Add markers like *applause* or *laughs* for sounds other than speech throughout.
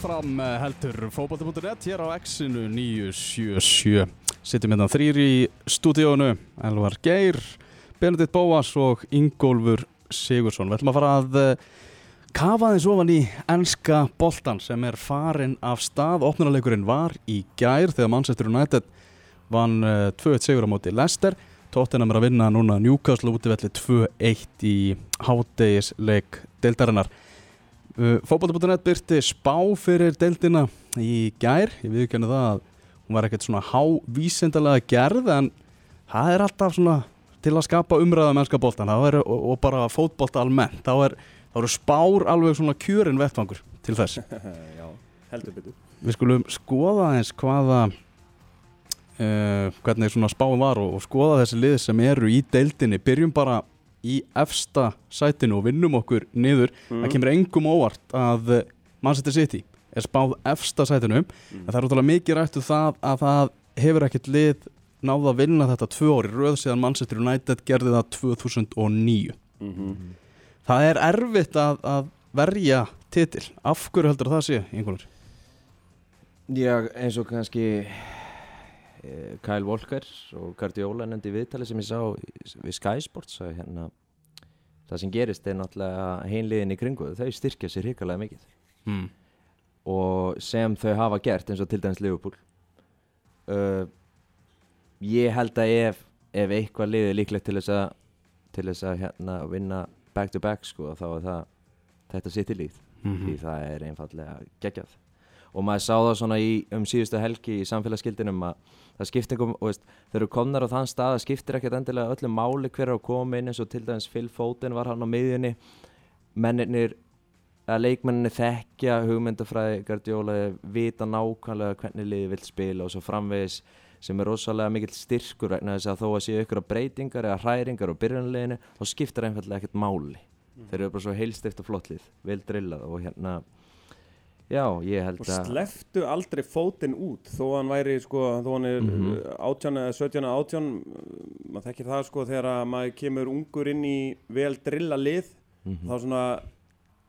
áfram eh, heldur fókbalti.net hér á X-inu 977 Sittum hérna þrýr í stúdíónu Elvar Geir, Benedikt Bóas og Ingólfur Sigursson Við ætlum að fara að eh, kafa þess ofan í enska boltan sem er farin af stað. Opnarleikurinn var í gær þegar Manchester United vann 2-1 sigur á móti Leicester. Tottenham er að vinna núna Newcastle útivelli 2-1 í hádegisleik deildarinnar Uh, Fókbalta.net byrti spá fyrir deildina í gær, ég viðkjöna það að hún var ekkert svona hávísindalega gerð en það er alltaf svona til að skapa umræða mennska bóltan er, og, og bara fótbólta almennt. Þá, er, eru spár alveg svona kjörin vettfangur til þess. *laughs* Já, heldur betur. Við skulum skoða eins hvaða uh, hvernig svona spáin var og, og skoða þessi lið sem eru í deildinni, byrjum bara í efsta sætinu og vinnum okkur niður, mm. það kemur engum óvart að Manchester City er spáð efsta sætinu, mm. en það er útrúlega mikið rættu um það að það hefur ekkert lið náða að vinna þetta tvö ári röð síðan Manchester United gerði það 2009 mm -hmm. það er erfitt að, að verja titil, af hverju heldur það sé einhvernur? Já, eins og kannski Eh, Kyle Walker og Guardiola nefndi viðtali sem ég sá við Sky Sports að hérna það sem gerist er náttúrulega heimliðin í kringu þau styrkja sér hrikalega mikið mm. og sem þau hafa gert eins og til dæmis Liverpool uh, ég held að ef, ef eitthvað liði líklegt til þess að til þess að hérna vinna back to back sko þá er það þetta sitt í líð mm -hmm. því það er einfallega geggjað og maður sá það svona í, um síðustu helgi í samfélagsgildinum að það skiptir einhverjum, og veist, þau eru komnar á þann stað það skiptir ekkert endilega öllum máli hver á að koma inn eins og til dæmis Phil Foden var hann á miðjunni mennir, að leikmenninni þekkja hugmyndafræði, Guardiola vita nákvæmlega hvernig liði vil spila og svo framvegis sem er rosalega mikill styrkur vegna þess að þó að séu ykkur breytingar eða hræringar á byrjunleginu þá skiptir einfallega ekkert máli mm. þeir eru bara svo heilstift og flottlið vel drillað og hérna Já, ég held að... Og sleftu aldrei fótinn út þó hann væri, sko, þó hann er mm -hmm. 18 eða 17 eða 18, maður þekkir það, sko, þegar maður kemur ungur inn í vel drilla lið, mm -hmm. þá svona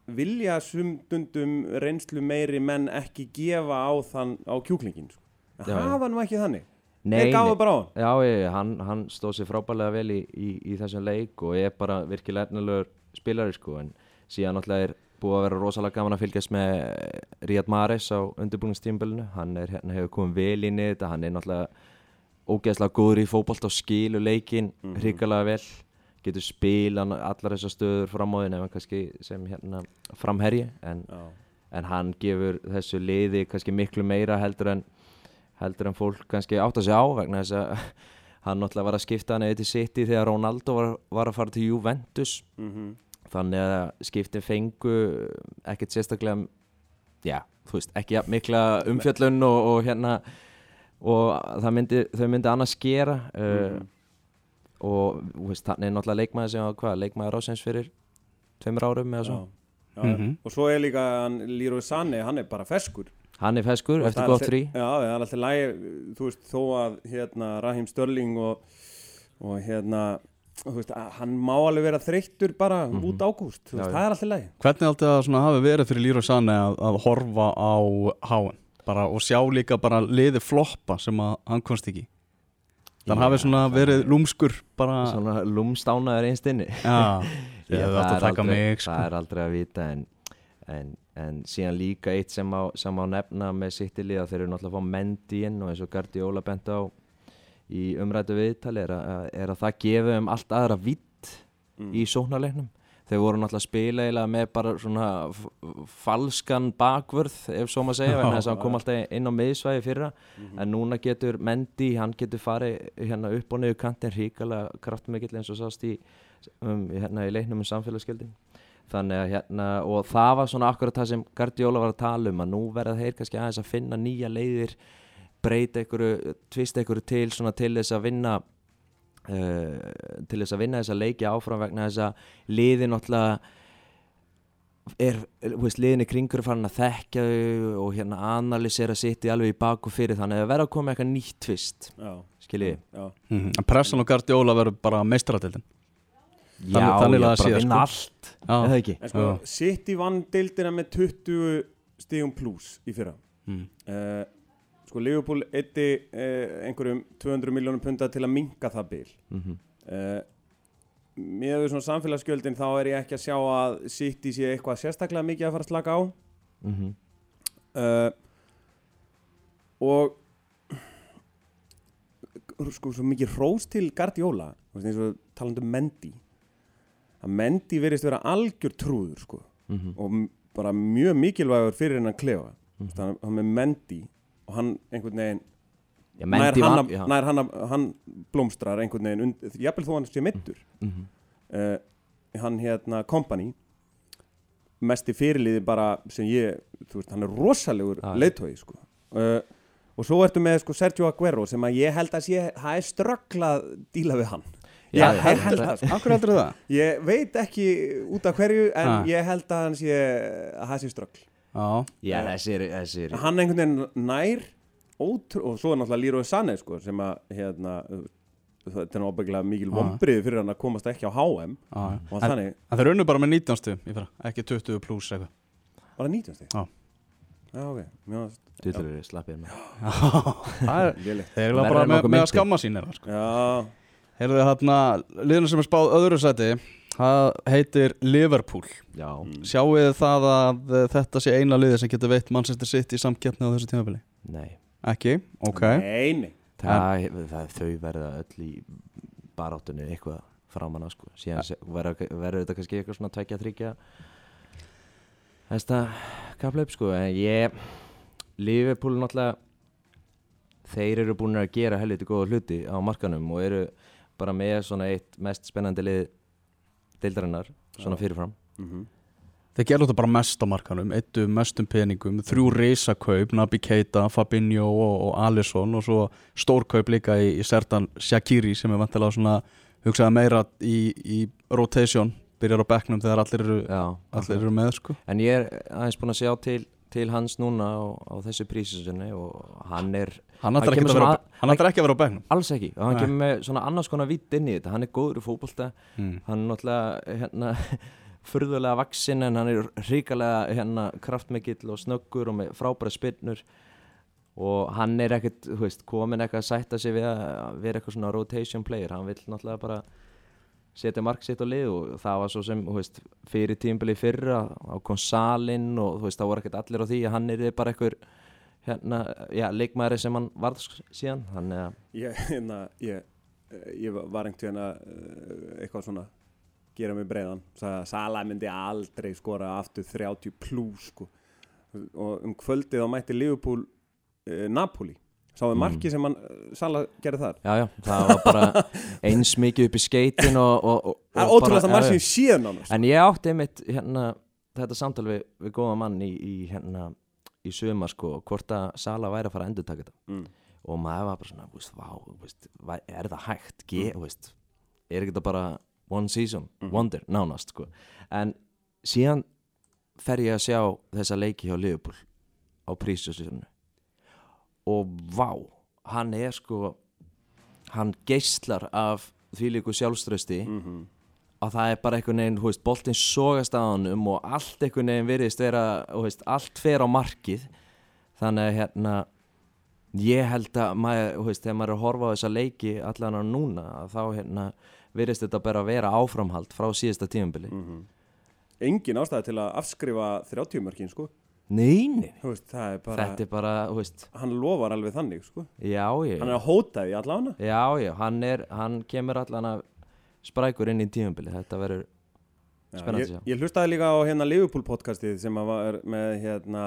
vilja sumdundum reynslu meiri menn ekki gefa á þann, á kjúklingin, sko. Já, Hafa hann ekki þannig? Nei? Já, ég, hann, hann stóð sér frábælega vel í, í, í þessum leik og er bara virkilega ernilegur spilari, sko, en síðan náttúrulega er búið að vera rosalega gaman að fylgjast með Ríad Maris á undirbúiningstímbilinu hann er, hérna hefur komið vel inn í þetta. Hann er náttúrulega ógeðslega góður í fókbalt og skilu leikin mm -hmm. hrigalega vel, getur spila allar þessar stöður fram á því nefnum kannski sem hérna framherji. En, en hann gefur þessu liði kannski miklu meira heldur en heldur en fólk kannski átt að segja á vegna þess að *laughs* hann náttúrulega var að skipta hann eða til City þegar Ronaldo var, var að fara til Juventus. Mm -hmm þannig að skiptin fengu ekkert sérstaklega já, þú veist, ekki ja, mikla umfjöllun og, og hérna og myndi, þau myndi annars gera mm -hmm. uh, og veist, þannig er náttúrulega leikmaður sem var hvað, leikmaður ásens fyrir tveimur árum eða svo já, mm -hmm. og svo er líka Lírói Sanni, hann er bara feskur hann er feskur, eftir góð þrý já, það er alltaf læg, þú veist, þó að hérna, Rahim Störling og, og hérna Veist, hann má alveg vera þreyttur bara mm -hmm. út ágúst, það er alltaf leið Hvernig alltaf það hafi verið fyrir Lýra Sanne að, að horfa á háan og sjá líka bara liði floppa sem að hann komst ekki þannig hafi svona verið lúmskur bara... Svona lúmstánaður einstinni Já, *laughs* Já það, er aldrei, mig, sko. það er aldrei að vita en, en, en síðan líka eitt sem á, sem á nefna með sittilíða þeir eru náttúrulega að fá mendi inn og eins og Guardiola bent á í umrætu viðtali er að, er að það gefi um allt aðra vitt mm. í sóknarleiknum þeir voru náttúrulega spila með bara svona falskan bakvörð ef svo maður segja, en þess að hann kom alltaf inn á miðsvæði fyrra, mm -hmm. en núna getur Mendy, hann getur farið hérna upp og niður kantin ríkala kraftmikill eins og sást í, um, hérna, í leiknum um samfélagsgjöldin þannig að hérna, og það var svona akkurat það sem Guardiola var að tala um, að nú verða þeir kannski aðeins að finna nýja leiðir breyta einhverju, tvist einhverju til svona til þess að vinna uh, til þess að vinna þessa leiki áfram vegna þess að liði náttúrulega er, veist, liðin í kringur farin að þekkja þau og hérna analysera sitt í alveg í baku fyrir þannig að það verður að koma eitthvað nýtt tvist skiljiði mm -hmm. Pressan og Guardiola verður bara meistraratildin Já, þannig, þannig ég bara vinna sko. allt eða ekki? Sko, Sitt í vann dildina með 20 stígum pluss í fyrra. Mm. uh, sko Liverpool eitti uh, einhverjum 200 miljónum punta til að minka það bil. Mm uh, með við svona samfélagsgjöldin þá er ég ekki að sjá að City sé eitthvað sérstaklega mikið að fara að slaka á. -hmm. uh, og sko svo mikið hrós til Guardiola eins og talandi um Mendy. Að Mendy verðist vera algjör trúður sko. Mhm. og m- bara mjög mikilvægur fyrir hennan klefa. Mhm. þannig að hann með Mendy og hann einhvern veginn Já, nær, hann, var- að- nær hann, að- hann blómstrar einhvern veginn jafnvel þó hann sé mittur Mhm. uh, hann hérna Company mesti fyrirliði bara sem ég, þú veist, hann er rosalegur já. leiðtói sko uh, og svo ertu með sko Sergio Aguero sem að ég held að sé, það er strögglað díla við hann Já, ég, ég já. held það sko. Akkur heldur það? ég veit ekki út af hverju en Ah. ég held að hann sé að það sé ströggl Já, Já, þessir, þessir hann einhvern veginn nær ótrú, og svo er náttúrulega Leroy Sané sko, sem að hérna, þetta er náttúrulega mikil Ah. vombriði fyrir hann að komast ekki á HM og En, þannig, en þeir unnu bara með 19 stu í fyrra, ekki 20 pluss eitthvað. Var það 19 stig? Já. Já, ok, mjög Duttur eru slappir með Það er, Verður bara með, með að skamma sín er það sko. Já, Heyrðu hérna, liðinu sem er spáð öðru sæti Það heitir Liverpool. Já, Sjáu þið það að eh, þetta sé eina liði sem getur veitt Manchester City í samkeppni á þessu tímabili? nei. Ekki, ok. Nei, nei. Það, það, þau verða öll í baráttunni eitthvað framan að sko. Síðan se- verður þetta kannski eitthvað svona tveikja þryggja þetta kapla upp sko. En ég Liverpool náttúrulega þeir eru búin að gera helviti góða hluti á markanum og eru bara með svona eitt mest spennandi lið deildarinnar svona fyrirfram. Mm Þeir gerðu þetta bara mest á markanum Eittu mestum peningum, þrjú reysakaup Nabi Keita, Fabinho og, og Alisson og svo stórkaup líka í, í Sertan Shakiri sem er vantilega svona hugsaði meira í, í rotation byrjar á bekknum þegar allir eru, Já, allir eru með sko. En ég er aðeins búin að sjá til, til hans núna á, á þessu prísisunni og hann er Hann ætlar ekki, ekki að vera á bekknum. Alls ekki. Og hann Nei. kemur með svona annars konar vitt inn í þetta. Hann er góður í fótbolta, mm. hann er náttúrulega hérna, *laughs* furðulega vaksinn en hann er hrikalega hérna, kraftmikill og snöggur og með frábæra spinnur. Og hann er ekkert þú veist, komin eitthvað að sætta sig við að vera eitthvað svona rotation player. Hann vil náttúrulega bara setja mark sitt á lið og það var svo sem þú veist, fyrir tímbili fyrra á konsalinn og þú veist, það voru ekkert allir á því að hann er bara eitthvað hérna, já, leikmæri sem hann varð síðan þannig að Ég, hérna, ég, ég var einhvern veginn að uh, eitthvað svona gera mig breiðan Sala myndi aldrei skora aftur 30 plus sko. og um kvöldið þá mætti Liverpool uh, Napoli sáðu Mm. marki sem hann, uh, Sala gerði þar Já, já, það var bara *laughs* eins mikið upp í skeitin og, og, og, ótrúlega það já. ég séð nánast En ég átti einmitt hérna, þetta samtal við, við góða mann í, í, hérna, í sumar sko, hvort að Sala væri að fara að endur taka þetta mm. og maður var bara svona, veist, vá, veist, er það hægt, Ge, veist, er ekki þetta bara one season, Mhm. wonder, nánast sko. en síðan fer ég að sjá þessa leiki hjá Liverpool á prísjósinu og vá, hann er sko hann geislar af þvílíku sjálfströsti Mm -hmm. Að það er bara einhvern veginn, hú veist, boltinn sogast á hannum og allt einhvern veginn virðist vera, hú veist, allt fer á markið. Þannig að hérna ég held að maður, hú veist, þegar maður er að horfa á þessa leiki allan á núna að þá hérna virðist þetta bara að vera áframhald frá síðasta tímabili. Mm engin ástæði til að afskrifa 30 mörkin sko. Nei, nei, Þú veist, það er bara, þetta er bara, veist, hann lofar alveg þannig sko. já, ég hann er að hóta því allavega. Já, já, hann er, hann kemur allan að sprækur inn í tímabili, þetta verður Já, Spennandi ég, að sjá. ég hlustaði líka á hérna Liverpool podcastið sem að var með hérna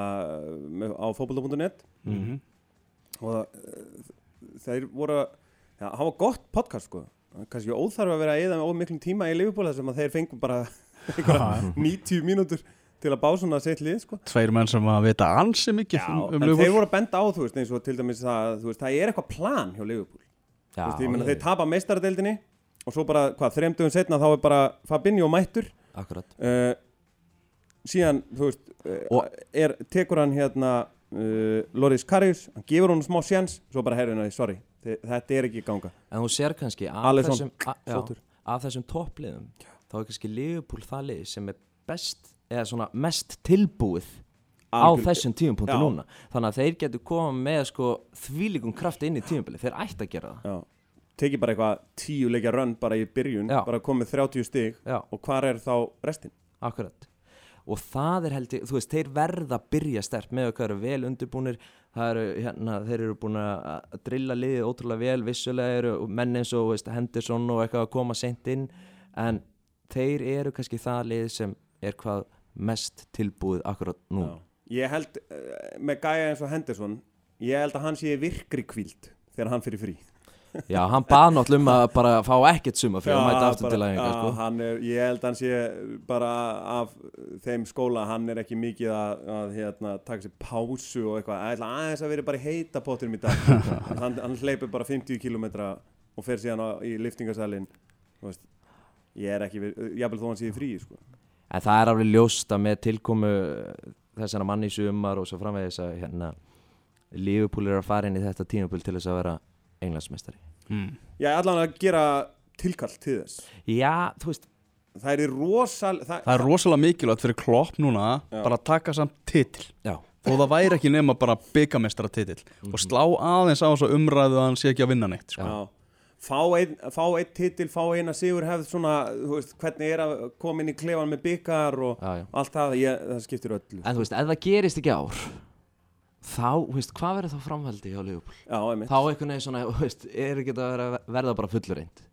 með, á fótbolta.net Mhm. og uh, þeir voru já, það var gott podcast sko. Kannski óþarf að vera að eða með ómiklum tíma í Liverpool þar sem að þeir fengum bara *laughs* einhverja 90 mínútur til að bá svona sitt lið sko. Tveir menn sem að vita ansi mikið já, um, um en Liverpool. þeir voru að benda á þú veist eins og til dæmis það, þú veist, það er eitthvað plan hjá Liverpool. Já, Þú veist, ég meina ég- þeir tapa meistaradeildinni og svo bara hvað þreim dögum setna þá er bara Fabinho mættur. Akkurat. Uh, síðan þú veist uh, er, tekur hann hérna uh, Loris Karius, hann gefur hann smá sjans svo bara herrina því, sorry, þetta er ekki ganga. En þú sér kannski að þessum, að, já, að þessum toppliðum þá er kannski Liverpool það lið sem er best eða svona mest tilbúið á þessum tímapunkti Já. núna. Þannig að þeir getur koma með sko þvílíkum krafti inn í tímabili þeir ætti að gera það. Já, tekið bara eitthvað tíu leikja rönn bara í byrjun, Já. bara komið 30 stig Já. og hvar er þá restin? Akkurat og það er held ég, þú veist, þeir verða að byrja stert með eru vel undirbúnir það eru, hérna, þeir eru búin að drilla liðið ótrúlega vel, vissulega eru menn eins og, veist, Henderson og eitthvað að koma seint inn, en þeir eru kannski það lið sem er hvað mest tilbúið akkurat nú Já. Ég held, uh, með gæja eins og Henderson ég held að hann sé virkri kvíld þegar hann fyrir frí Já, hann bað náttúrulega um að bara fá ekkert suma fyrir að mæta aftur bara- til aðeinga, já, sko. Ég held að hann sé bara af þeim skóla hann er ekki mikið að, að hérna, taka sér pásu og eitthvað. Aðeins að vera bara heita pottinum í dag *laughs* hann, hann hleypur bara 50 km og fer síðan á, í liftingasalinn Ég er ekki, jafnvel þó hann sé frí sko. En það er alveg ljóst að með tilkomu þessara manni sumar og svo framvegis að hérna Liverpool er að fara inn í þetta tímabil til þess að vera englandsmeistari. Mm. Er allan að gera tilkall til þess. Já, þú veist, Það er rosal það, Það er rosalega mikilvægt fyrir klopp núna Já. bara að taka samt titil. Já, og það væri ekki nema bara byggamestara titil og slá aðeins á þessu umræðu að hann sé ekki að vinna neitt sko. Já. Fá einn fá ein titil, fá eina sigur hefð svona, þú veist, hvernig er að koma inn í klefan með byggar og já, já. allt það, ég, það skiptir öllu En þú veist, ef það gerist ekki ár þá, veist, hvað verður þá framhaldi hjá Liverpool? Já, einmitt. Þá einhvern veginn svona, *laughs* veist, er ekki að vera, verða bara fullurind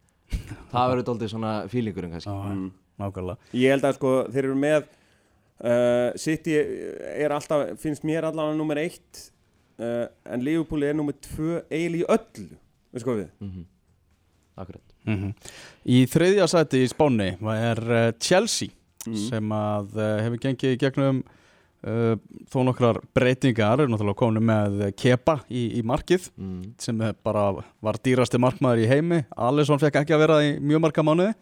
Það verður doldið svona fílingurinn kannski. Já, Mm. nákvæmlega. Ég held að sko, þeir eru með uh, City er alltaf, finnst mér allavega nummer eitt uh, en Liverpool er nummer tvö eiginlega í öllu, veist hvað við? Mm Akkurat. Mhm. Í þriðja sæti í Spáni er uh, Chelsea Mhm. sem að uh, hefur gengið gegnum þó nokkrar breytingar er náttúrulega komin með Kepa í, í markið mm. sem er bara var dýrasti markmaður í heimi. Alisson fekk ekki að vera í mjög marga mánuði.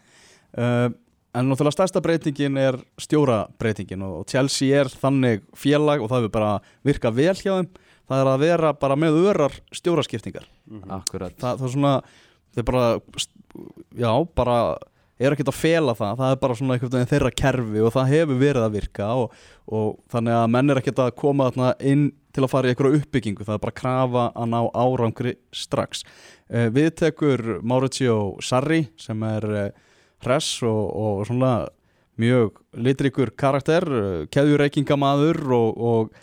Uh, en náttúrulega stærsta breytingin er stjórabreitingin og Chelsea er þannig félag og það hefur bara virkað vel hjá þeim. Það er að vera bara með örar stjóraskiptingar. Akkurat. Það, það er svona þeir bara, já, bara er ekkert að fela það, það er bara svona einhvern veginn þeirra kerfi og það hefur verið að virka og, og þannig að menn er ekkert að koma þarna inn til að fara í einhverju uppbyggingu, það er bara að krafa að ná árangri strax. Uh, við tekur Mauricio Sarri sem er uh, hress og, og svona mjög litrikur karakter, uh, keðjureikingamaður og, og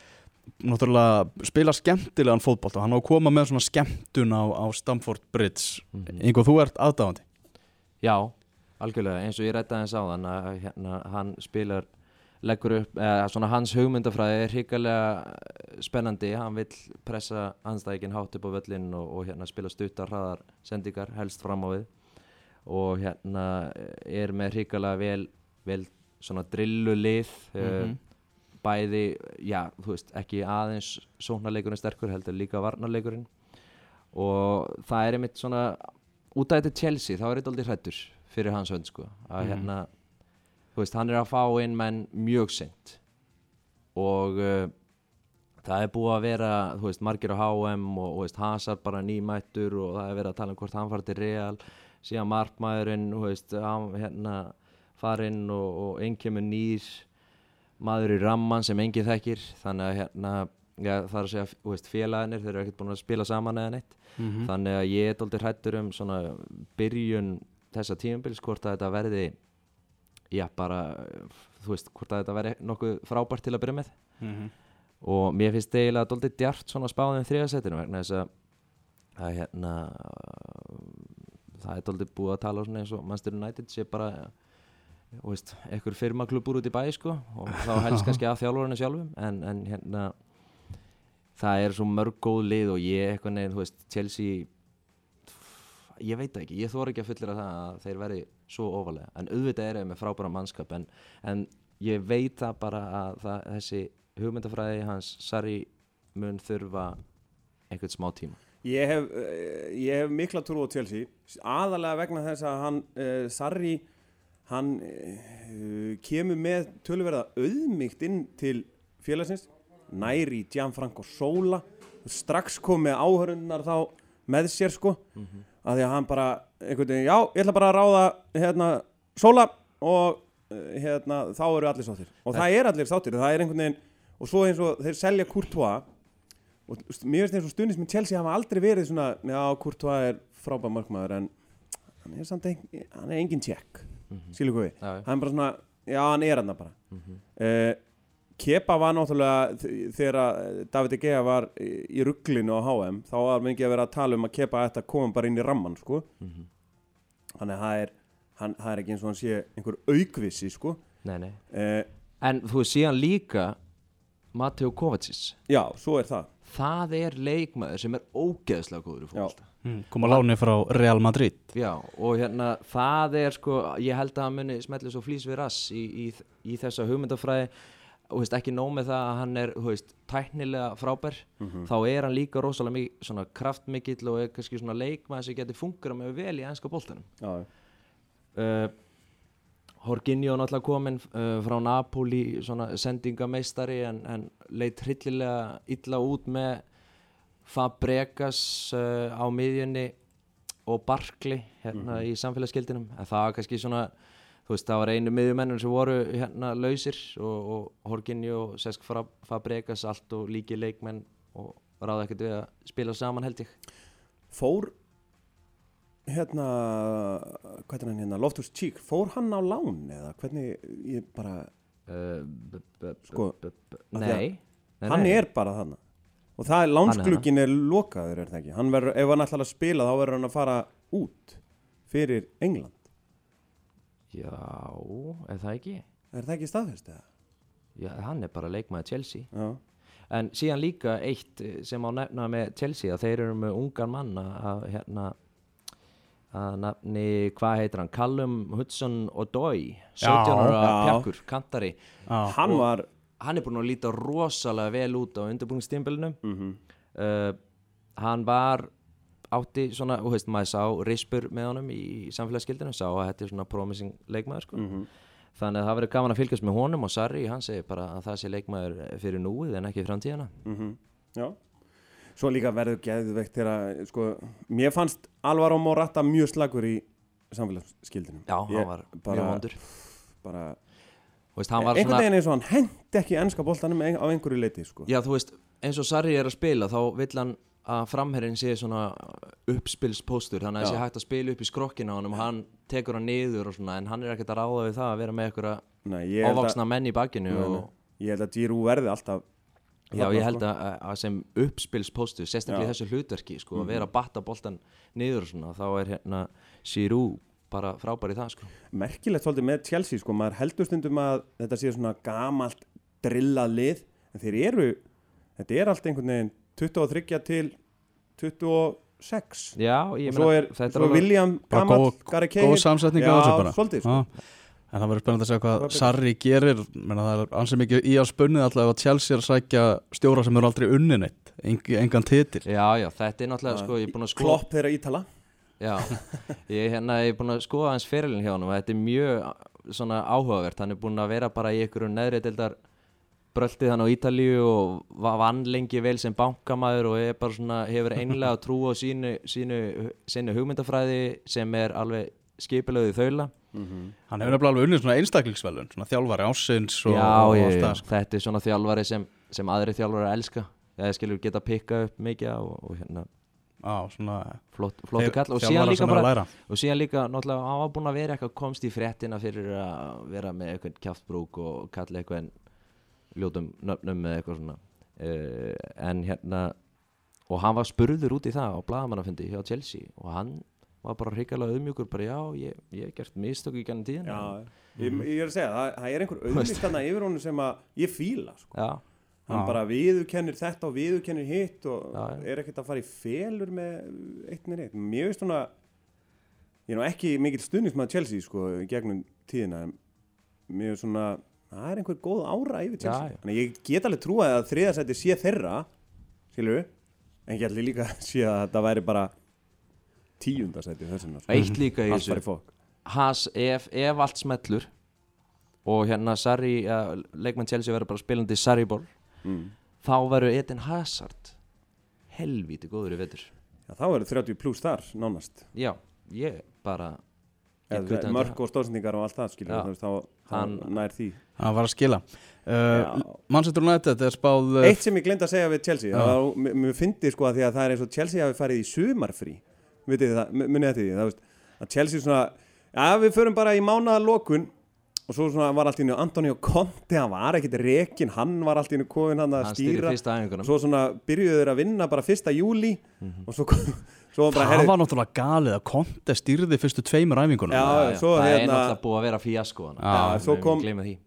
náttúrulega spila skemmtilegan fótboll og hann á að koma með svona skemmtun á, á Stamford Bridge. Mhm. Ingo, þú ert aðdáðandi Já, algjörlega, eins og ég rætti aðeins á þann að hérna, hann spilar leggur upp, eða svona hans hugmyndafræði er hrikalega spennandi. Hann vill pressa anstæðikinn hátt upp á völlin og, og hérna spila stuttar hraðar sendingar, helst fram á við. Og hérna er með hrikalega vel, vel svona drillu lið Mhm. bæði, já, þú veist, ekki aðeins sóknarleikurinn sterkur heldur líka varnarleikurinn. Og það er einmitt svona út af þetta Chelsea, þá er þetta aldrei hrættur fyrir hans hönd sko. Að Mhm. hérna, þú veist, hann er að fá inn menn mjög sent og uh, það er búið að vera, þú veist, margir á HM og, og veist, Hazard bara nýmættur og það er verið að tala um hvort hann fara til Real. Síðan markmaðurinn, þú veist, hann hérna farinn og, og einn kemur nýr maður í ramman sem enginn þekkir. Þannig að hérna ja, það er að segja, þú veist, félagarnir þeir eru ekkert búin að spila saman eða neitt. Mhm. þannig að ég er doldið hrættur um svona byrjun þessa tímabils hvort að þetta verði já bara, þú veist, hvort að þetta verði nokkuð frábært til að byrja með Mhm. og mér finnst eiginlega doldið djart svona spáðum þriðasettinu vegna þess að að hérna það er doldið búið að tala svona eins og Manchester United sé bara þú veist, einhver firmaklubur út í bæ sko og þá helst *laughs* kannski að þjálfurinu sjálfum en, en hérna það er svo mörg góð lið og ég eitthvað neginn, þú veist, Chelsea ég veit ekki, ég þóra ekki að fullera það að þeir verði svo ofalega en auðvitað er þeir með frábæra mannskap en, en ég veit það bara að það, þessi hugmyndafræði hans Sarri mun þurfa einhvern smá tíma. Ég hef, uh, ég hef mikla trú á Chelsea aðalega vegna þess að hann uh, Sarri hann uh, kemur með tölverða auðmygt inn til félagsins næri Gianfranco Sola strax kom með áhörunnar þá með sér sko að því að hann bara einhvern veginn, já, ég ætla bara að ráða hérna Sola og uh, hérna þá eru allir sáttir og það er allir sáttir, það er einhvern veginn og svo eins og þeir selja Courtois og mér finnst eins og stundins með Chelsea hafa aldrei verið svona, já, Courtois er frábæð markmaður en hann er samt ein, hann er engin tjekk, mm -hmm. sílu við Já, já. hann er bara svona, já, hann er hann bara Mhm. uh, Kepa var náttúrulega þegar að David De Gea var í rugglinu á HM þá var mikið að vera að tala um að Kepa ætti að koma bara inn í ramman sko. Mhm. þannig að það er, hann, það er ekki eins og hann sé einhver aukvissi sko. Nei, nei. Uh, En þú veist síðan líka Mateo Kovacic. Já, svo er það. Það er leikmaður sem er ógeðslega góður í fólkvölda Mm, kom að láni frá Real Madrid. Já, og hérna það er sko, ég held að hann muni smetli svo flýs við rass í, í, í þessa hugmyndafræði veist, ekki nóg með það að hann er veist, tæknilega frábær þá er hann líka rosalega mikið kraftmikill og er kannski svona leikmaður sem getur fungura með vel í ennska boltanum. Já, uh, Horginjó náttúrulega kominn uh, frá Napoli svona sendingameistari en, en leit hryllilega illa út með Fabregas uh, á miðjunni og Barkley hérna í samfélagsgildinum en það var kannski svona þú veist það var einu miðjumennur sem voru hérna lausir og, og Horginjó og Sesk Fabregas allt og líki leikmenn og ráða ekkert við að spila saman held ég. Fór hérna hvað er hann hérna, Loftus Cheek fór hann á lán eða hvernig ég bara, Sko, Nei, hann er bara þannig og það er lánsglugin er lokaður er það ekki, hann verður, ef hann ætlar að spila þá verður hann að fara út fyrir England, Já, er það ekki? er það ekki staðfest eða? Já, hann er bara leikmaður Chelsea. Já, En síðan líka eitt eh, sem á nefna með Chelsea að þeir eru með ungan mann að- hérna að nafni, hvað heitir hann? Callum Hudson Odoi 17 ára pjakkur, kantari. Já, hann og- var hann er búin að líta rosalega vel út á undirbúingstímbilinu mm uh, hann var átti svona, þú veist, maður sá rispur með honum í samfélagsgildinu sá að þetta er svona promising leikmaður sko. Mhm. þannig að það verður gaman að fylgjast með honum og Sarri, hann segir bara að það sé leikmaður fyrir núið en ekki framtíðina Mhm. Já Svo líka verður geðveikt þegar sko, mér fannst Alvaro Morata mjög slagur í samfélagsskildinu já, Ég hann var bara- mjög vondur bara, veist, einhvern svona, veginn eins og hann hendi ekki ennska boltanum ein- á einhverju leiti sko. já þú veist eins og Sarri er að spila þá vill hann að framherrin sé svona uppspilspóstur þannig að það sé hægt að spila upp í skrokkina á honum og hann tekur hann niður og svona en hann er ekkert að ráða við það að vera með einhverja ávaksna menn í og ég held að Giroud verði alltaf Já, ég held sko. að, að sem uppspilspóstu, sérstaklega í þessu hlutverki sko, Mhm. að vera að batta boltan niður og svona, þá er hérna Giroud bara frábær í það sko. merkilegt svolítið með Chelsea sko, maður heldur stundum að þetta sé svona gamalt drillað lið en þeir eru, þetta er allt einhvern veginn 23 til 26 Já, ég og svo er, svo er William góð- Gary góð Cahill samsetning á Já, þessu bara. svolítið, sko. Já. En það verður spennandi að segja hvað Sarri gerir. Menna, Það er ansið mikið í að spunnið alltaf að Chelsea er að sækja stjóra sem eru aldrei unni neitt Engi, engan titil. Já, já, þetta er náttúrulega, sko, ég er búin að skoða Klopp þeirra ítala. Já, *laughs* ég, hérna, ég er búin að skoða hans fyrirlin hjá hann og þetta er mjög svona áhugavert, hann er búin að vera bara í einhverju neðri deildar bröltið hann á Ítalíu og va- vann lengi vel sem bankamaður og er bara svona, hefur einlega *laughs* trú á sínu, sínu, sínu hugmyndafræði sem er alveg skipilöðu þaula. Hann hefur nefnilega alveg unnið svona einstaklingsvelun Svona þjálfari ásins og, Já, og já, allt já, það sko. þetta er svona þjálfari sem, sem aðri þjálfari elska. Eða skilur geta pikka upp mikið á og, og hérna svona flott, flottu kall. Og síðan líka bara og síðan líka náttúrulega hann var búinn að vera eitthvað komst í fréttina fyrir að vera með eitthvað kjáftbrúk og kalla eitthvað en ljótum nöfnum með eitthvað svona. Uh, en hérna og hann var spurður út í það á bladamannafundi hjá Chelsea og hann var bara hrikalega auðmjúkur bara já, ég, ég hef gert mistöku í gennum tíðin Já, ég, ég er að segja, það, það er einhver *laughs* auðvist þarna yfir honum sem að ég fíla sko. já, hann Já. bara viðurkennir þetta og viðurkennir hitt og Já, er ekkert að fara í felur með eitt með eitt mér veist svona ég er nú ekki mikill stundismað Chelsea sko gegnum tíðina mér veist svona það er einhver góð ára yfir Chelsea. þannig ég get alveg trúað að þriðasæti sé þeirra skilur en ég ætli líka að sé að þetta væri bara tíundasæti þessum eitt líka í þessu. Has, ef, ef allt smellur og hérna Sarri, ja, leikmann Chelsea verður bara spilandi Sarri-ból mm. þá verður Eden Hazard helvíti góður í vetur. Já, þá verður 30 pluss þar nánast. Já, ég bara Hann til og stóðsendingar og allt það skilur veist, þá, þá Hann- nær því. Það var að skila. Uh, Já. Manchester United er spáð uh, Eitt sem ég glemt að segja við Chelsea Já. það var, mér- mér fyndi sko að því að það er eins og Chelsea hafi farið í sumarfrí. Munið þetta því það veist, að Chelsea svona, já við förum bara í mánaða lokun og svo svona var allt í nýju Antonio Conte, hann var ekkit rekin hann var allt í nýju kofin hann að hann stýra. svo svona byrjuðu þeir að vinna bara fyrsta júli og svo, kom- svo var bara Það herri, var náttúrulega galið að Conte stýrði fyrstu tveimur æfingunum. Já, svo það er hérna- náttúrulega búið að vera fíasko svo kom-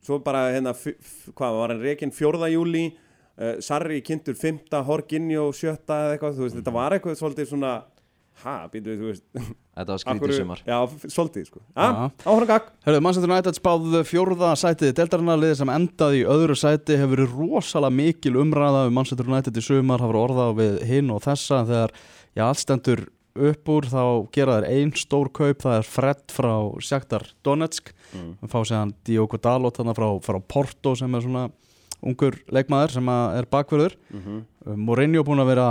svo bara hérna hvað var hann rekin fjórða júli uh, Sarri kynntur fymta, Horginjó sjötta eða eitthvað, þú veist, þetta var eitthvað svolítið svona ha, býtu, þú veist þetta var skrítið sumar. Já, svolítið, sko. Áfram gagg. Hörðu, Manchester United spáð fjórða sætið Deltarina liðið sem endaði í öðru sæti hefur verið rosalega mikil umræða um Manchester United í sumar, hafa verið orðað við hinn og þessa þegar já, allt stendur upp úr þá gera þeir ein stór kaup, það er Fred frá Shakhtar Donetsk Mm. fá séðan Diogo Dalot þarna frá, frá Porto sem er svona ungur leikmaður sem er bakverður Mhm. Mourinho búin að vera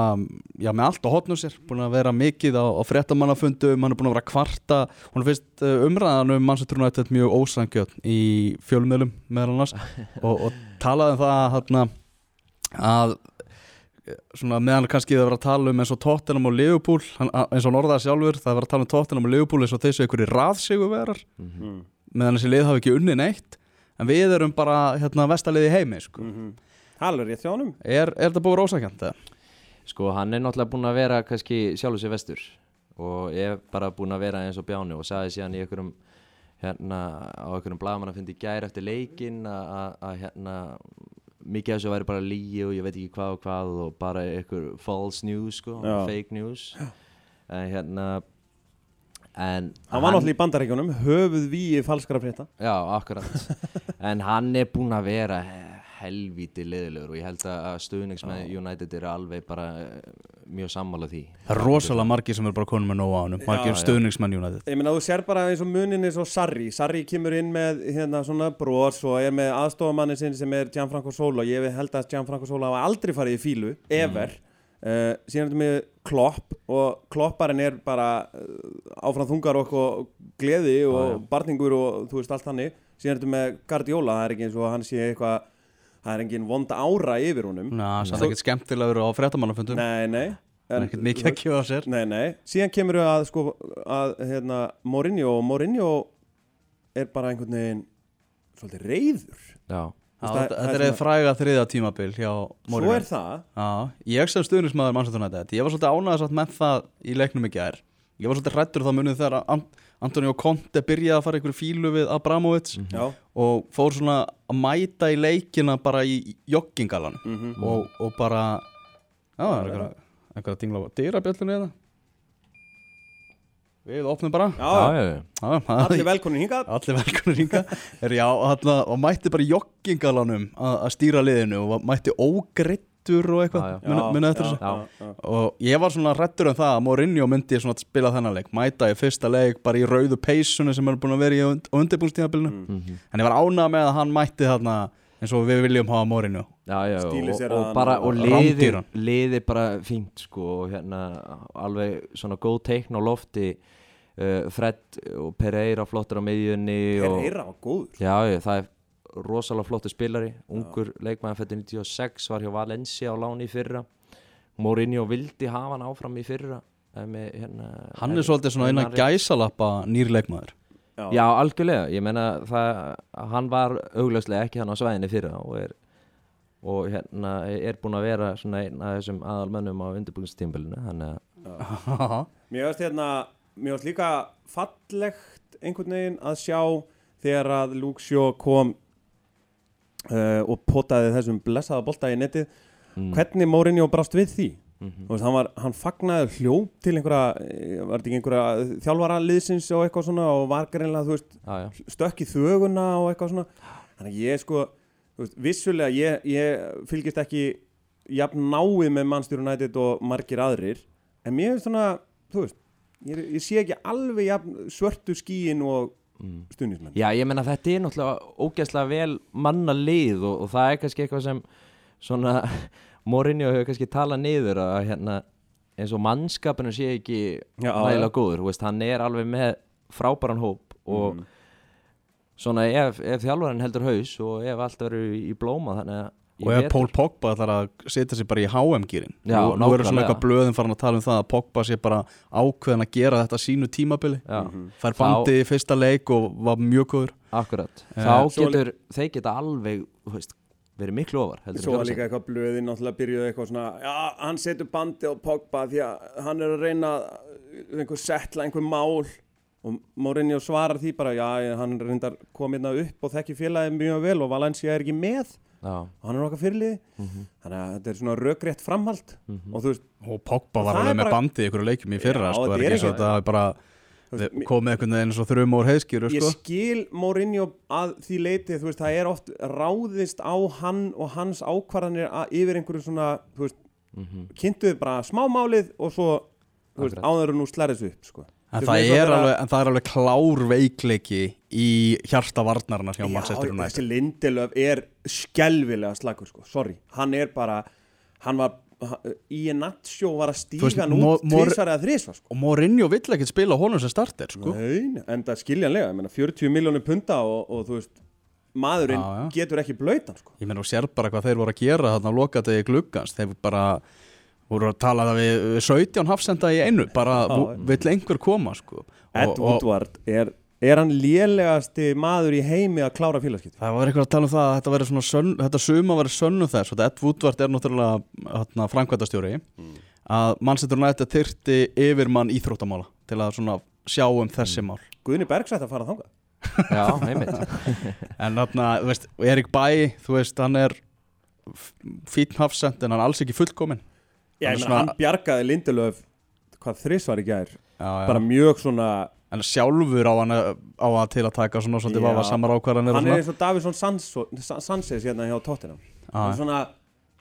já, með allt á hotnum sér, búin að vera mikið á, á fréttamannafundum, hann er búin að vera kvarta hún finnst uh, umræðan um Manchester United mjög ósangjöld í fjölmiðlum meðal annars *laughs* og, og talaði um það hana, að svona meðan kannski það var að tala um eins og Tottenham og Liverpool eins og hann orðaði sjálfur, það var að tala um Tottenham og Liverpool eins og þessu einhverju raðsiguverar Mhm. Mm. meðan þessi lið hafi ekki unni neitt en við erum bara hérna vestaliði heimi sko. Mhm. Halur rétt hjá honum er, er þetta búið ósangjöld? Sko hann er náttúrulega búinn að vera kannski sjálfur sér vestur og ég er bara búinn að vera eins og bjáni og sagði síðan í einhverjum hérna á einhverjum blagamann að fyndi gær eftir leikinn að- að að, hérna mikið af þessu væri bara lígi og ég veit ekki hvað og hvað og bara einhver false news sko, Já. fake news. En hérna en Hann var náttúrulega í bandaríkjónum, höfuð víi falskara frétta. Já, akkurat. *laughs* En hann er búinn að vera helvíti leðilegur og ég held að stuðnings með United eru alveg bara eh, mjög sammála því. Það er rosalega margir sem er bara konum með nóg á hann margir Já, já. stuðningsmenn United. Ég meina þú sér bara eins og munin eins og Sarri. Sarri kemur inn með hérna svona bros og er með aðstofamanni sinn sem er Gianfranco Sola og ég held að Gianfranco Sola hafa aldrei farið í fílu, ever. Uh, síðan er þetta með Klopp og Klopparinn er bara uh, áfram þungar og, og gleði og Já, já. barningur og þú veist allt hannig síðan er þetta með Guardiola, það er ekki eins og hann sé eitthvað það er engin vonda ára yfir honum. Ná, það Svo- er ekkert skemmtilegur á fréttamannafundum. Nei, nei. Það er ekkert mikið að kjóða sér. Nei, nei, síðan kemur við að sko að hérna Mourinho og Mourinho er bara einhvern veginn svolítið reyður Já, Já, það- Þetta er er fræga þriða tímabil hjá Svo Mourinho. er það. Já, ég sem stuðningsmaður Manchester United Ég var svolítið ánægðast satt með það í leiknum í gær. Ég var svolítið hrættur þá munið þegar An Antonio Conte byrjaði að fara ykkur fílu við Abramovic Já, og fór svona að mæta í leikina bara í joggingalan mhm. Og, og bara Já, það er eitthvað, eitthvað að dingla á dyrabjöllunni eða Við opnum bara. Já, já, já, allir velkonin hingað. *laughs* Allir velkonur er, þarna, og mætti bara í joggingalanum að stýra liðinu og mætti ógreittur og eitthvað. Muna eftir þessu? Og ég var svona hrættur um það að Mourinho myndi svona spila þennan leik mæta í fyrsta leik bara í rauðu peysunni sem er búin að vera í und undirbúnstíðabilinu Mm. Mhm. en ég var ánað með að hann mætti þarna eins og við viljum hafa Mourinho. Já, já, og, og bara og- liði, liði bara fínt sko og hérna alveg svona góð teikn á lofti. Uh, Fred og Pereira flottur á miðjunni og, Pereira var góður. Já, það er rosalega flottu spilari ungur leikmaður fættur 96 var hjá Valencia á láni í fyrra. Mourinho vildi hafa hann áfram í fyrra eh, með, hérna, hann er svolítið svona innan gæsalappa nýrleikmaður Já, algjörlega, ég meina það, hann var augljóslega ekki hann á svæðinni fyrra og er og hérna er búinn að vera svona einn af þessum aðalmönnum á undirbúinstímbilinu þannig að Mér varst hérna Mér varst líka fallegt einhvern veginn að sjá þegar að Luke Shaw kom uh, og potaði þessum blessaða bolta í netið mm, hvernig Mourinho brást við því mhm. Þú veist, hann, var, hann fagnaði hljóp til einhverja, eh, var þetta ekki einhverja þjálfara liðsins og eitthvað svona og var greinlega, þú veist, já, stökk í þöguna og eitthvað svona. Þannig að ég sko, þú veist, vissulega, ég, ég fylgist ekki jafn náið með Manchester United og margir aðrir, en mér er svona, þú veist, ég, ég sé ekki alveg jafn svörtu skíin og mm. stuðnismenn. Já, ég meina þetta er náttúrulega ógeðslega vel manna lið og, og það er kannski eitthvað sem svona *laughs* Mourinho hefur kannski talað niður að hérna eins og mannskapinu sé ekki Já, nægilega góður, veist, hann er alveg með frábæran hóp og Mhm. svona ef, ef þjálfarinn heldur haus og ef allt verður í blóma þannig að Og ef Pól Pogba ætlar að setja sig bara í HM-gýrin Nú, nú eru svona eitthvað blöðin farin að tala um það að Pogba sé bara ákveðin að gera þetta sínu tímabili. Já, Mhm. Fær Þá- bandi í fyrsta leik og var mjög góður. Akkurat. Eh, Þá getur, þeir geta alveg þú veist, verið miklu ofar heldur en Svo var líka eitthvað blöðin náttúrulega byrjuði eitthvað svona Já, hann setur bandi á Pogba því að hann er að reyna að einhver setla einhver mál. Og Mourinho svarar því bara já, hann reyndar komið hérna upp og þekki félagið mjög vel og Valencia er ekki með og hann er okkar fyrirliði mhm, þannig að þetta er svona rökrétt framhald mhm. og þú veist, Og Pogba Og var það alveg er með bara- bandi í ykkur leikjum í fyrra Já, sko, þetta er er ekki og ekki- þetta hafi bara komið einhvern veginn eins og þrum úr heiðskýru ég sko. skil Mourinho að því leiti þú veist, það er oft ráðist á hann og hans ákvarðanir að- yfir einhverju svona, þú veist, Mhm. kynntuðu bara smámálið og svo áður en nú slærið upp sko. En það, og er þegar- alveg, en það er alveg klár veikleiki í hjarta varnarna hjá Manchester Já, United þessi Lindelöf er skelvilega slagur sko, sorry hann er bara, hann var í en nattsjó var að Þú veist, stíga hann út tvisar eða þrisvar sko. Og Mourinho vill ekkert spila honum sem starter sko. Nei, en það skiljanlega, ég meina 40 miljónir punta og, og þú veist maðurinn Já, já. getur ekki blöytan sko. Ég menn og sér bara hvað þeir voru að gera þarna á lokadegi gluggans þeir bara voru að tala það við, við 17 hafsenda í einu bara vill einhver koma sko. Ed og, og Woodward er, er hann lélegasti maður í heimi að klára félagskipti? Það var eitthvað að tala um það að þetta, væri svona sönn, þetta suma var sönnu þess Ed Woodward er náttúrulega hérna, framkvæmtastjóri að Manchester United þyrti yfirmann íþróttamála til að svona sjá um þessi mál. Guðni Bergs ætti að fara þangað. *laughs* Já, einmitt. en þarna, þú veist, Erik Bæ þú veist, hann er fítn hafsend en hann er alls ekki fullkomin Já, Hann ég er meina, svona- hann bjargaði Lindelöf hvað í gær. Já, já. bara mjög svona en sjálfur á hann að- á að til að taka svona svolítið vafa samar ákvarðanir hann er eins og Davison Sanchez hérna hjá Tottenham. Hann er svona,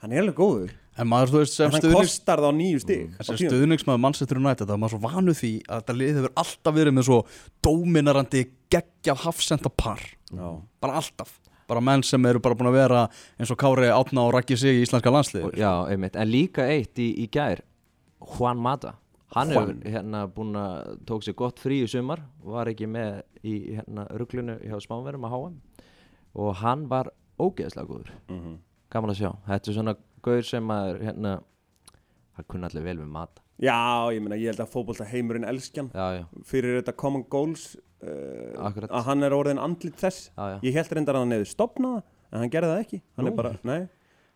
hann er alveg góður. En maður, þú veist, sem en hann kostar þá nýju stig en á sem stuðningsmaður Manchester United þá er maður svo vanu því að þetta lið hefur alltaf verið með svo dóminarandi geggjað hafsenda par. Já. bara alltaf bara menn sem eru bara búin að vera eins og Kári Átna og Raggi sig í íslenska landslið Og- Já, einmitt, en líka eitt í, í gær Juan Mata. Hann Juan. hefur hérna búin að tók sér gott frí í sumar var ekki með í hérna ruglunu hjá smáverum að HM og hann var ógeðslega góður. Mhm. gaman að sjá, þetta er svona gaur sem að hérna, hann kunni allir vel við Mata Já, ég meina, ég held að fótbolta heimurinn elskjan Já, já, fyrir þetta common goals uh, að hann er orðin andlit þess já, já ég held reyndar að hann hefði stopnað en hann gerði það ekki hann Nú. er bara, nei,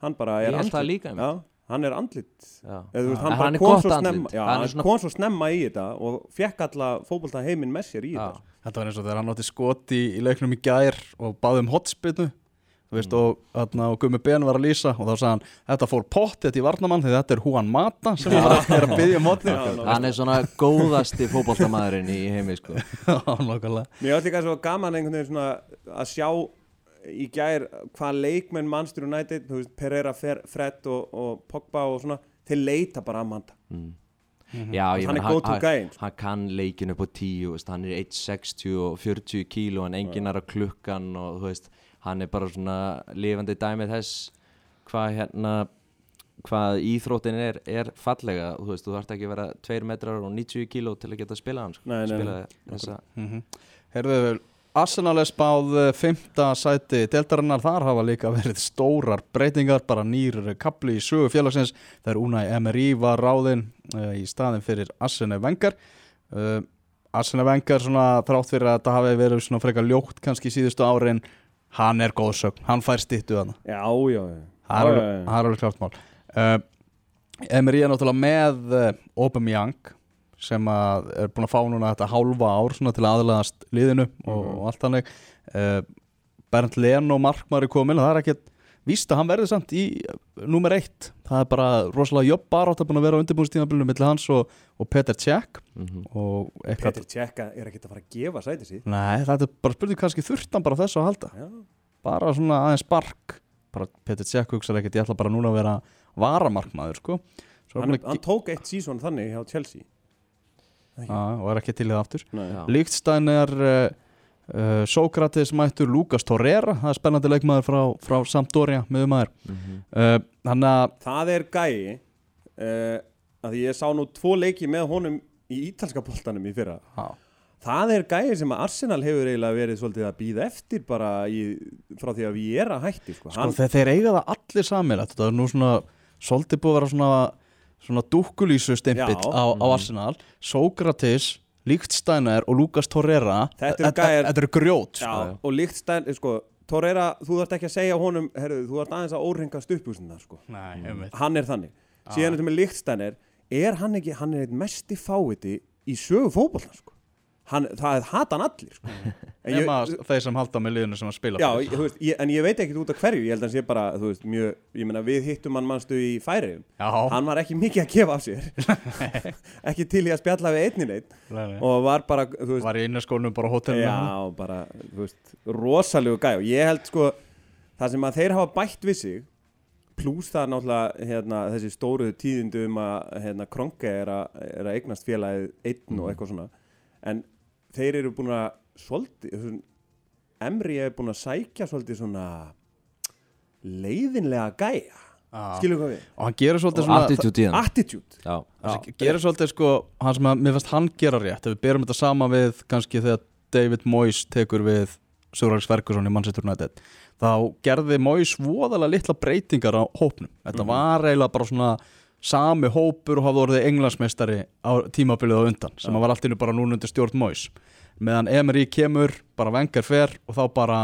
hann bara er andlit líka, einmitt. Já, hann er andlit Já. Eða, þú veist, En hann hann er gott svo andlit. snemma já, Hann hann er svona- kom svo snemma í þetta og fekk alla fótbolta heiminn með sér í Já. þetta þetta var eins og þegar hann átti skoti í leiknum í gær og baði um hotspinnu veist, og, þarna, og Gummi Ben var að lýsa og þá sagði hann, þetta fór pottet í varnamann því þetta er Juan Mata sem að, er að byggja um Já, ná- Hann er svona góðasti fótboltamaðurinn í heimi sko. *laughs* Mér átti svo gaman einhvern veginn svona að sjá í gær hvað leikmenn Manchester United, þú veist, Pereira, Fer- Fred og, og Pogba og svona þeir leita bara að manda mm. Já, ég hann er go-to gæinn sko. hann kann leikin upp á 10 veist, hann er 1.60 og 40 kíló en enginn er á klukkan og þú veist, hann er bara svona lifandi dæmið þess hvað hérna hvað íþróttin er, er fallega. Þú veist, þú þarft ekki að vera 2 metrar og 90 kíló til að geta að spila hann sko. Nei, nei, spila nei. þessa. Mm Herðu, Arsenal er spáð eh, fimmta sæti deltarinnar, þar hafa líka verið stórar breytingar, bara nýr kapli í sögu félagsins, það er Unai Emery var ráðinn uh, í staðin fyrir Arsene Wenger. Uh, Arsene Wenger svona þrátt fyrir að þetta hafi verið svona frekar ljótt kannski síðustu árin hann er góðsögn, hann fær stýttu þannig Já, já, já. Það er alveg- klart mál. Uh, Emery er náttúrulega með uh, Aubameyang sem að er búin að fá núna þetta hálfa ár svona til að aðlaðast liðinu og, Mhm. og allt þannig. Uh, Bernd Leno markmaður er komin það er ekkert víst að hann verði samt í númer eitt. Það er bara rosalega jobb bara átt að búin að vera á undirbúinstímabilinu millir hans og, og Peter Cech mm og eitthvað. Petr Tjekka er ekkert að fara að gefa sæti síð Nei, þetta er bara spurning kannski þurft hann bara á þessu að halda. Já, bara svona aðeins spark. Bara Peter Cech hugsaði ekkert ég ætla bara núna að vera varamarkmaður sko. Hann, hann tók eitt sísón þannig hjá Chelsea. Já, og er ekki til í það aftur. Líktstein er uh, Sókrates mættur Lukas Torreira það er spennandi leikmaður frá, frá Sampdoria miðumæður -hmm. uh, þannig að Það er gæi uh, að ég sá nú tvo leiki með honum í ítalska boltanum í fyrra. Á, það er gæði sem að Arsenal hefur eiginlega verið svolítið að býða eftir bara í, frá því að við erum að hætti sko. Sko, þeir, þeir eiga það allir samilegt þetta er nú svona, svolítið búið að vera svona svona dúkkulísu stimpill á, á Arsenal. Sókratis, Líktstæner og Lucas Torreira Þetta eru gæjar- þetta eru grjót Já, sko. og líkt stæn, sko Torreira, þú þarft ekki að segja honum herru, þú þarft aðeins að óringa stuppbúsina sko. Nei, einmitt. hann er þannig síðan þetta með líktstænir er hann ekki, hann er eitt mesti fáviti í sögu fótbollan sko. Hann, það er hata hann allir sko. *laughs* ég, þeir sem halda með liðinu sem að spila já, ég, veist, ég, en ég veit ekki út af hverju. Ég held að hann sé bara, þú veist, mjög ég meina, við hittum hann mannstu í færiðum hann var ekki mikið að gefa af sér. *laughs* *laughs* Ekki til í að spjalla við einni neitt Nei, nei. og var bara, þú veist var í innaskónum bara á hótelinu. Já, bara, þú veist, rosalegu gæ og ég held sko, það sem að þeir hafa bætt við sig pluss það náttúrulega hérna, þessi stóru tíðindu um að hérna, Kronke er að, er að eignast félagið einn og eitthvað svona. En þeir eru búin að svolítið, Emri er búin að sækja svolítið svona leiðinlega gæja. Já. skilur hvað við? og hann gerir svolítið svona attitude í hann Attitude. Já, hann gerir svolítið sko hann sem að mér finnst hann gera rétt ef við berum þetta sama við kannski þegar David Moyes tekur við Sörlags Ferguson í Manchester United þá gerði Moyes voðalega litla breytingar á hópnum. Þetta var eiginlega bara svona sami hópur og hafði orðið englandsmeistari á tímabilið á undan sem var allt innu bara núna undir stjórn Moyes meðan Emery kemur, bara vengar fer og þá bara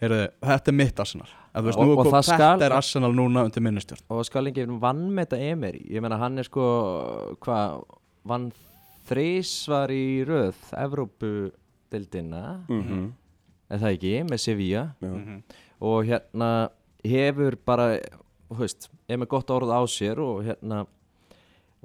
heyrðu, þetta er mitt Arsenal. Að þú veist, Og- nú, og kom, það þetta skal- er Arsenal núna undir minnistjórn og skal ekki vann með þetta Emery. Ég meina hann er sko hvað, vann þrísvar í röð Evrópu-dildina mm -hmm. er það ekki, með Sevilla. Já. og hérna hefur bara, veist er með gott orð á sér og hérna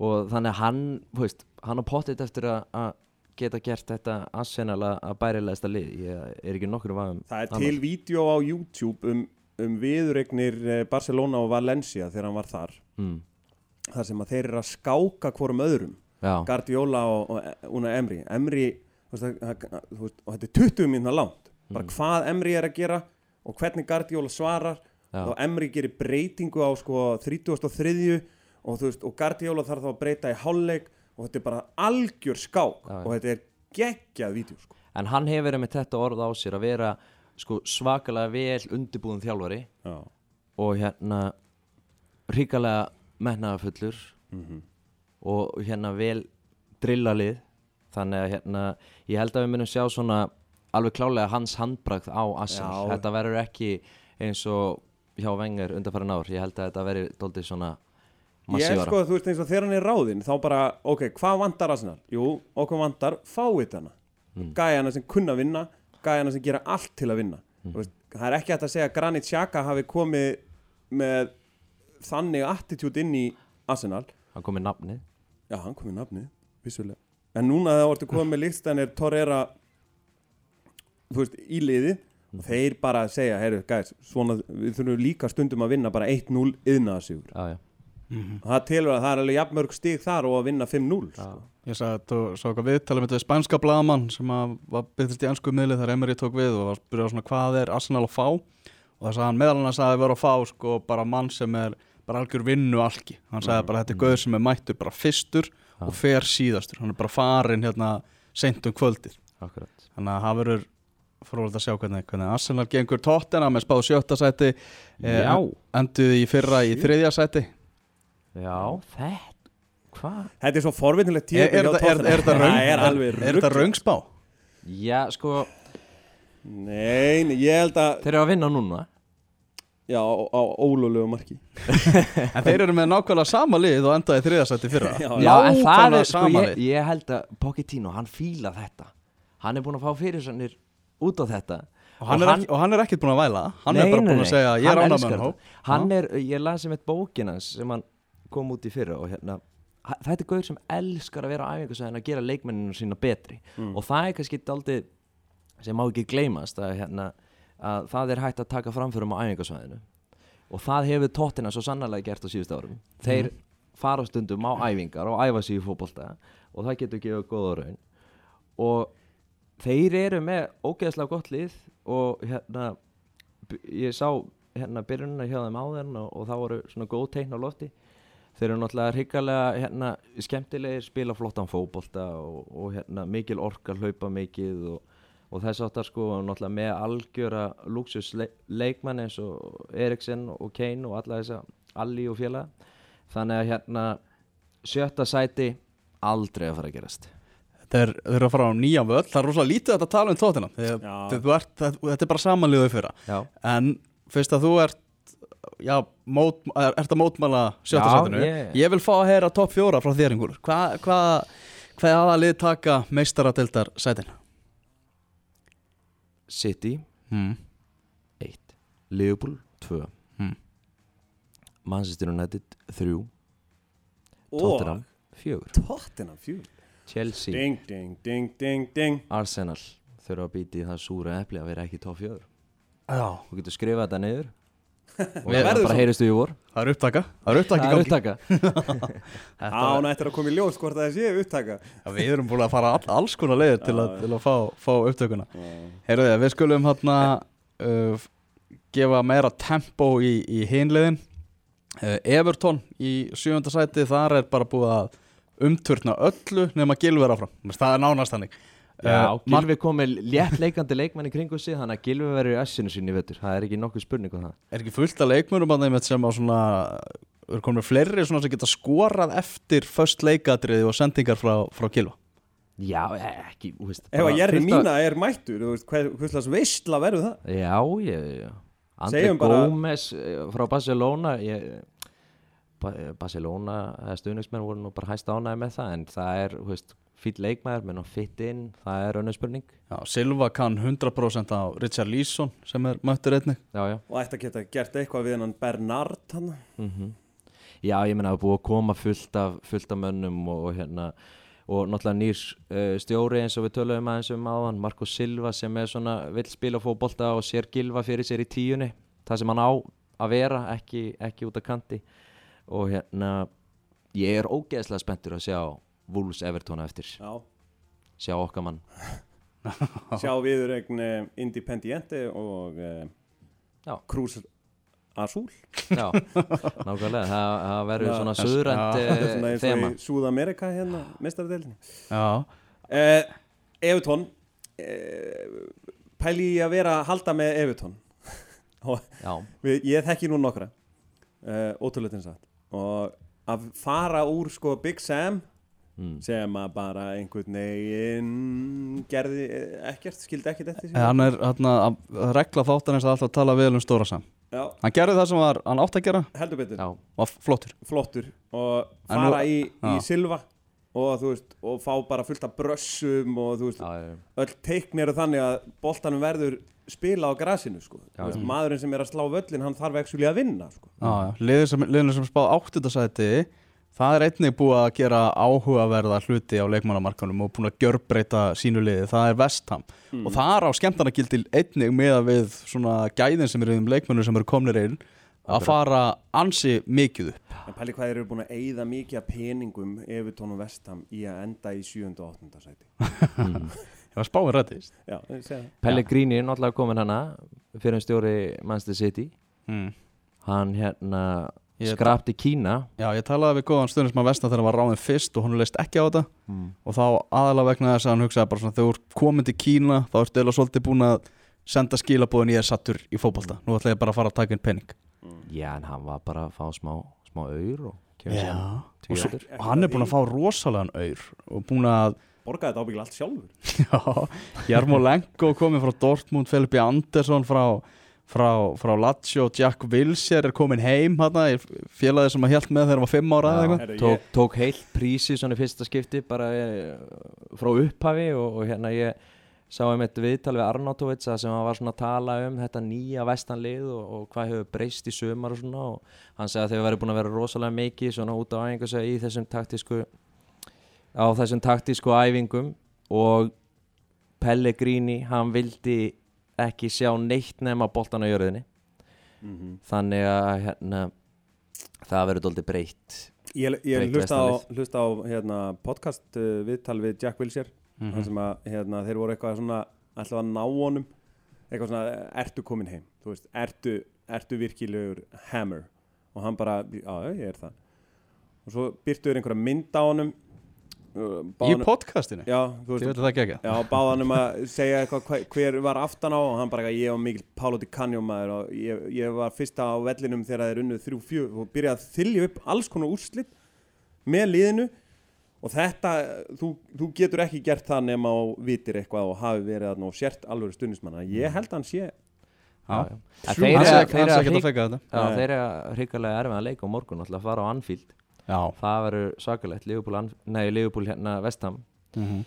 og þannig að hann veist, hann á pottit eftir að- að geta gert þetta Arsenal að að bærilegasta lið. Ég er ekki nokkur um Það er til vídeo á YouTube um, um viðuregnir eh, Barcelona og Valencia þegar hann var þar. Mm, þar sem að þeir eru að skáka hvorum öðrum. Já, Guardiola og, og Una Emri Emri, þú veist, þú veist, og þetta er 20 mínúna langt. Bara hvað Emri er að gera og hvernig Guardiola svarar Og Emri gerir breytingu á sko 33 og þú veist og Guardiola þarf þá að breyta í hálfleik og þetta er bara algjör skák og þetta er geggjað vídeo sko. en hann hefur með þetta orð á sér að vera sko svakalega vel undirbúðum þjálfari Já. og hérna ríkalega metnaðafullur Mhm. og hérna vel drillalið þannig að hérna ég held að við munum sjá svona alveg klálega hans handbragð á Já. þetta verður ekki eins og hjá Vengar undanfæran ár. Ég held að þetta verður doldið svona Ég massívara sko, þú veist eins og þegar hann er ráðinn þá bara, ok, hvað vantar Arsenal? Jú, okkur vantar fáitana mm. gæjana sem kunna vinna gæjana sem gera allt til að vinna. Mm. veist, það er ekki hægt að segja að Granit Xhaka hafi komið með þannig attitude inn í Arsenal. Hann kom með nafnið. Já, hann kom í nafni, vissulega. En núna þegar orðið komið með líkstænir Torreira þú veist, í liði og þeir bara segja, heyrðu, gæs, svona við þurfum líka stundum að vinna bara 1-0 yðnaðasigur já, já. það telur að það er alveg jafnmörg stig þar og að vinna 5-0 sko. Ég sagði að þú svo eitthvað viðtalið með þetta spænska blagamann sem að var byrðist í ennsku miðli þegar Emery tók við og var að spyrja svona hvað er Arsenal að fá? Og það sagði hann meðal hann að það er að fá sko bara mann sem er bara algjör vinnu algi hann sagði bara þetta er gauður sem er mættur bara fyrstur og fer síðastur. Hann er bara farin hérna seint um kvöldið. Akkurat. Þannig að það verður frólægt að sjá hvernig, hvernig Arsenal gengur. Tóttina með spáð sjötta sæti eh, enduði í fyrra í þriðja sæti. Já, þetta hvað? þetta er svo forvinnilegt er, er, *laughs* er, er, þetta röng það er alveg er þetta rugl röngspá? já, sko, nei, ég held að þeir eru að vinna núna. Já, á, á ólulegu marki. *laughs* En þeir eru með nákvæmlega sama lið og endaði þriðasætti fyrra. Já, Já, en það er, sko, sama ég, ég held að Pochettino, hann fíla þetta. Hann er búinn að fá fyrirsannir út á þetta. Og hann, er ekki, og hann er ekkert búin að væla. Hann er Nei, bara nei, búin að segja ég er Hann ánað með hann. Hann er, ég las sem eitt bókin hans sem hann kom út í fyrra og hérna Þetta er gauður sem elskar að vera á æfingasvæðin að gera leikmenninu sína betri. Og það er kannski daldið sem má ekki gleymast að, hérna, að það er hægt að taka framförum á æfingasvæðinu. Og það hefur tóttina svo sannarlega gert á síðustu árum. Þeir fara stundum á æfingar og æfa sig í fótbolta og það getur gefið góða raun. Og þeir eru með ógeðslega gott lið og hérna ég sá hérna byrjunina hjá þeim áðan og, og það voru svona góð teikn á lofti. Þeir eru náttúrulega hrikalega hérna, skemmtilegir, spila flottan fótbolta og, og hérna, mikil orkar hlaupa mikið og, og þess áttar sko og náttúrulega með algjöra luxus leikmann eins og Eriksen og Kane og alla þessa Alli og félaga. Þannig að hérna sjötta sæti aldrei að fara að gerast Þeir, þeir eru að fara á nýjan völl, það er rosalega lítið að tala um tóttina Já. þetta þetta er bara samanliðuð fyrra. Já, en fyrst að þú ert já, mót, er, ert að mótmæla sjötta Já, sætinu, ég- ég vil fá að heyra topp fjóra frá þér yngur hvað hva, hvað aða lið taka meistaradildar sætin? City Hmm. 1 Liverpool 2 Hmm. Manchester United 3 Og? Tottenham 4 Tottenham fjúl Chelsea. Ding, ding, ding, ding, ding. Arsenal þurfa að býti það súra epli að vera ekki topp 4 Já, Þú getur skrifað þetta niður. *laughs* Og það bara heyristu í vor. Það er upptaka. Það er upptaka í Það er gangi. upptaka. *laughs* Þetta- Án eftir að koma í ljós hvort það sé upptaka. Já, Við erum búin að fara all, alls konar leiðir til, að- til að fá, fá upptökuna. Heyrðu þið, við skulum hérna uh, gefa meira tempo í, í hinliðin uh, Everton í sjöfunda sæti þar er bara búið að umturna öllu nema Gilver áfram. Þú veist, það er nánast þannig. Já, Uh, Mar- Gilvi kom með létt leikandi leikmann í kringu sig þannig að Gilvi verður í essinu sinni í vettur það er ekki nokkuð spurning um það. Er ekki fullt af leikmönum að þeim sem á svona er komin fleiri svona sem geta skorað eftir föst leikadriði og sendingar frá, frá Gilva Já, ekki, þú veist Ef að Jerry Mína er mættur, þú veist, hvað, hvað slags veistla verður það? Já, ég, já Andri Segjum bara- Gómez eh, frá Barcelona ég, Barcelona stuðningsmenn voru nú bara hæst ánæði með það en það er, þú veist, fýll leikmaður menn að fytt inn, það er önnur spurning. Já, Silva kann 100% á Richard Leeson sem er mættur einnig. Já, já. Og ætti að geta gert eitthvað við hennan Bernard hann. Mm Já, ég meina það er búið að koma fullt af, fullt af mönnum og, og hérna og náttúrulega nýr uh, stjóri eins og við töluðum aðeins um áðan Marko Silva sem er svona vill spila fótbolta og sér gilva fyrir sér í tíunni. Það sem hann á að vera ekki, ekki út af kanti og hérna ég er ógeðslega spenntur að sjá Wolves Everton á eftir. Já, sjá okkar mann. *laughs* Sjá viður eign uh, Independiente og uh. Cruz Azul. Já, nákvæmlega, það, það verður svona söðrænt og þema. í Súð-Amerika hérna, mestaradeildinni Já, uh, Evertón uh, Pæli í að vera að halda með *laughs* við, ég þekki nú nokkra. Uh, ótrúleitin satt og að fara úr sko Big Sam mm. sem að bara einhvern veginn gerði eh, ekkert, skildi ekkert eftir En sig hann er hérna að regla þáttan eins að alltaf tala vel um Stóra Sam. Já, Hann gerði það sem var, hann átt að gera. Heldur betur. Já, og flottur. Flottur. Og En nú- fara í, í. Silva. Og þú veist, og fá bara fullt af brössum og þú veist, já, öll teikn eru þannig að boltanum verður spila á grasinu sko. Já. Veist, maðurinn sem er að slá völlin hann þarf ekki að vinna sko. Já, já, liðin sem, sem spáð áttundasæti það er einnig búið að gera áhugaverða hluti á leikmannamarkanum og búin að gjörbreyta sínu liði, það er Vestham Mm. og það er á skemmtarnagildi einnig með að við svona gæðin sem eru um leikmannum sem eru komnir inn að fara ansi mikið upp en pæli hvað þeir eru búin að eyða mikið af peningum Evertón og Vestham í að enda í 7. og 8. sæti *laughs* ég var spáið rættist. Pellegrini er náttúrulega komin hana fyrir en stjóri Manchester City. Mm. hann hérna skrapti Kína. Já, ég talaði við góðan stundismann Vestham þegar hann var ráðin fyrst og hún leist ekki á þetta. Mm. og þá aðalega vegna þess að hann hugsaði bara svona þegar þú ert komin til Kína þá ertu eða svolítið búin að senda skilabóðin ég er sattur í fótbolta. Nú ætla ég bara að fara að taka inn penning já en hann var bara að fá smá, smá auður og og, og hann er búin að fá rosalegan auður og búin að Borgaði þetta ábyggilega allt sjálfur. Já, Jarmo Lenko komið frá Dortmund Felipe Andersson frá, frá, frá Lazio Jack Wilshere er komin heim hana, félagið sem að hjælt með þegar hann var fimm ára eða Já, eitthvað. Herru, tók, ég- tók heilt prísi svona í fyrsta skipti bara eh, frá upphafi og, og hérna ég sá um eitt viðtal við Arnautovic að sem hann var svona að tala um þetta nýja vestanlið og, og hvað hefur breyst í sömar og svona og hann sagði að þeir væri búin að vera rosalega mikið svona út á æfingu í þessum taktísku á þessum taktísku æfingum og Pellegrini hann vildi ekki sjá neitt nema boltan á jörðinni. Mhm. þannig að hérna það verður doldið breytt. Ég, ég hlusta á, hlusta á hérna, podcast uh, viðtal við Jack Wilshere. Mhm. þar sem að hérna, þeir voru eitthvað svona ætlaðu að ná honum. Eitthvað svona, ertu komin heim? Þú veist, ertu, ertu virkilegur hammer? Og hann bara, já, ég er það. Og svo byrtuður einhverja mynd á honum uh, Í báðanum- podcastinu? Já, þú Ég veist, veit að það ekki ekki já, báðan um að segja eitthvað hver, var aftan á og hann bara, ég var mikil Pálo Di Canio maður og ég, ég var fyrsta á vellinum þegar þeir unnuð þrjú fjö og byrjaði að þylja upp alls konar úrslit með liðinu og þetta, þú, þú getur ekki gert það nema og vitir eitthvað og hafi verið þarna og sért alveg stundismanna ég held að hann sé Hann þeir sé eru- að að hrikalega erfið að leika á morgun að fara á Anfield Já. Það verður svakalegt. Liverpool, Anf- nei, Liverpool hérna Vestham Mhm.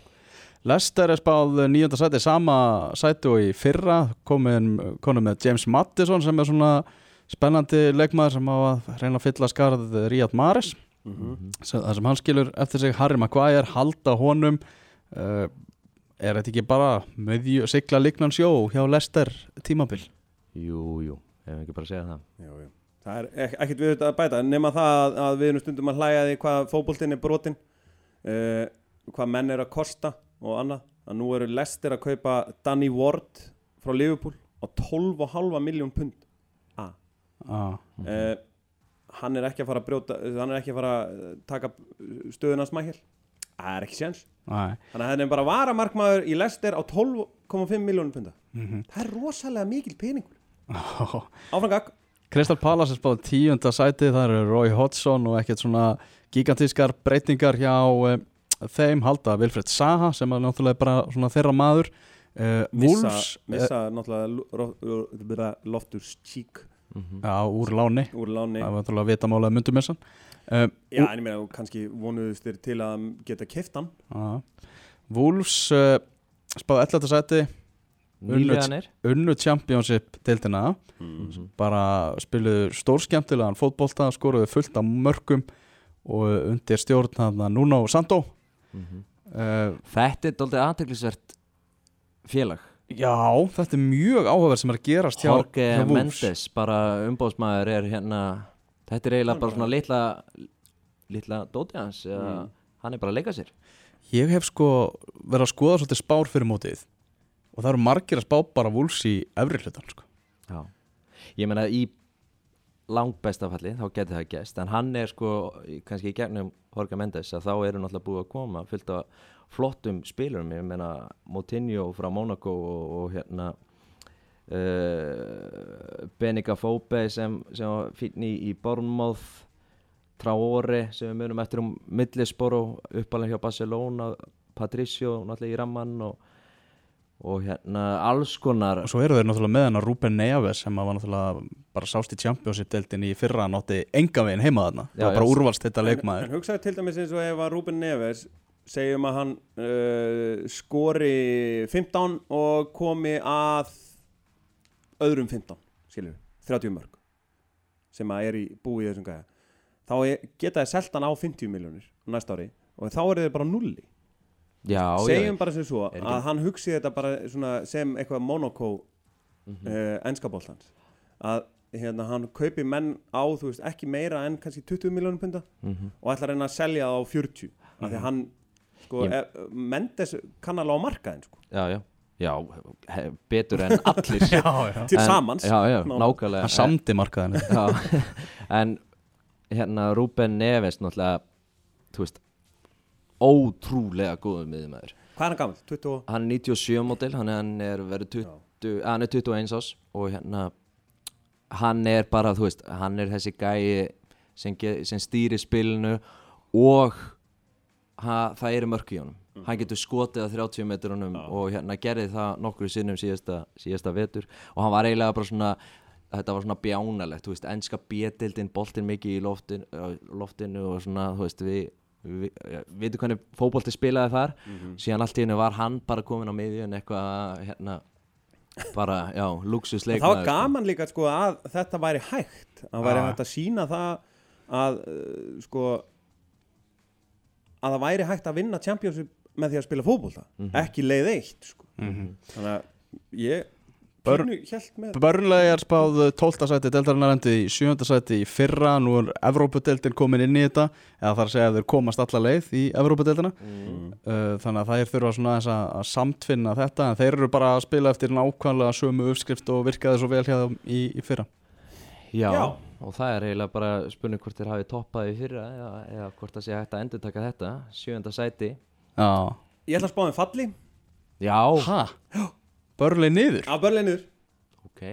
Lester er spáð nýjönda sæti sama sæti og í fyrra. Komin, konum með James Maddison sem er svona spennandi leikmaður sem á að reyna að fylla skarð Ríad Maris mm -hmm. það sem hann skilur eftir sig Harry Maguire halda honum. Uh, er þetta ekki bara með sigla lignan sjó hjá Lester tímabil? Jú, jú, ef ekki bara segja það? Já, já. Það er ek ekkert við þetta að bæta nema það að, við erum stundum að hlæja því hvað fótboltinn er brotin uh, hvað menn er að kosta og annað. Að nú eru lestir að kaupa Danny Ward frá Liverpool á 12,5 miljón pund. Ah. ah. uh, hann er ekki að fara að brjóta hann er ekki að fara að taka stöðuna smækjel það er ekki séns. Þannig að þetta er bara varamarkmaður í lestir á 12,5 miljónum punda Mm það er rosalega mikil peningur. *laughs* Áframgag Crystal Palace er spáð tíunda sæti það eru Roy Hodgson og ekkert svona gigantískar breytingar hjá uh, þeim halda Vilfred Saha sem er náttúrulega bara svona þeirra maður. Uh, missa, Wolves missa náttúrulega ro- ro- ro- Loftus Cheek. Mhm. Já, úr láni. Úr láni. Það var náttúrulega vitamála myndumessan uh, já en ég meina kannski vonuðust þér til að geta keft hann. Uh, Wolves uh, spáð 11. sæti unnu Championship deildina. Mhm. bara spiluðu stórskemmtilegan fótbolta skoruðu fullt af mörgum og undir stjórn hann Nuno Santo. Mhm. uh, Þetta er doldið aðteglisvert félag. Já, þetta er mjög áhugaverð sem er að gerast hjá, Jorge hjá Mendes, bara umbóðsmaður er hérna Þetta er eiginlega bara svona litla litla dóti hans eða Mm. hann er bara að leika sér. Ég hef sko verið að skoða svolítið spár fyrir mótið og það eru margir að spá bara Wolves í efri hlutan sko. Já. Ég meina í langt bestafalli þá getur það gæst en hann er sko kannski í gegnum Jorge Mendes að þá eru náttúrulega búið að koma fyllt af flottum spilurum ég meina Moutinho frá Monaco og, og hérna uh, Benica Fóbe sem, sem fínn í, í Bournemouth Traore sem við munum eftir um Midlisboro uppalega hjá Barcelona Patricio náttúrulega í Ramman og, og hérna alls konar og svo eru þeir náttúrulega með hann að Ruben Neves sem var náttúrulega bara sást í Championship deildin í fyrra nátti enga veginn heima þarna. Það var bara úrvalst þetta en, leikmaður. en hugsaðu til dæmis eins og ef að Ruben Neves segjum að hann uh, skori 15 og komi að öðrum 15 skilur við, 30 mörg sem að er í búi í þessum gæja þá geta þeir selt hann á 50 miljónir næsta ári og þá eru þeir bara nulli Já, segjum bara sem svo Er ekki- að hann hugsi þetta bara svona sem eitthvað Monaco Mhm. uh, ennskapoltans að hérna, hann kaupi menn á veist, ekki meira en kannski 20 miljónum punta Mhm. og ætlar að reyna að selja það á 40 af því að hann sko, Ég- e, Mendes kann alveg á markaðin sko, Já, já, já, he, betur en allir. *laughs* Já, já. til en, samans Já, já, Ná- nákvæmlega. Hann samdi markaðinu Já, *laughs* en hérna Ruben Neves náttúrulega, þú veist ótrúlega góður miðjumæður hvað er hann gammal? 20 og hann er 97 mótil, hann er, hann er verið 20, að, hann er 21 ás og hérna hann er bara, þú veist, hann er þessi gæi sem, sem stýri spilinu og ha, það eru mörk í honum. Hann getur skotið að 30 metrunum og hérna gerði það nokkru sinnum síðasta, síðasta vetur og hann var eiginlega bara svona þetta var svona bjánalegt, þú veist, enska bjetildin, boltin mikið í loftin, loftinu og svona, þú veist, við við við veitum hvernig fótbolti spilaði þar? Síðan allt í hennu var hann bara komin á miðjun eitthvað hérna bara, já, luxusleik það var gaman líka sko að þetta væri hægt. Að væri hægt að sína það að uh, sko að það væri hægt að vinna Championship með því að spila fótbolta. Ekki leið eitt sko. þannig að ég Börnlega er spáð 12. sæti deildarinnar endi í 7. sæti í fyrra nú er Evrópudeildin komin inn í þetta eða þar að segja að þeir komast alla leið í Evrópudeildina mm. uh, þannig að þeir þurfa svona þess að, að samtfinna þetta en þeir eru bara að spila eftir nákvæmlega sömu uppskrift og virkaði svo vel hjá þeim í, í fyrra já, Já. og það er eiginlega bara spurning hvort þeir hafi toppað í fyrra eða, eða hvort það sé hægt að endur taka þetta sjönda sæti Já Ég ætla að spá þeim falli Já? Börlei niður? Ok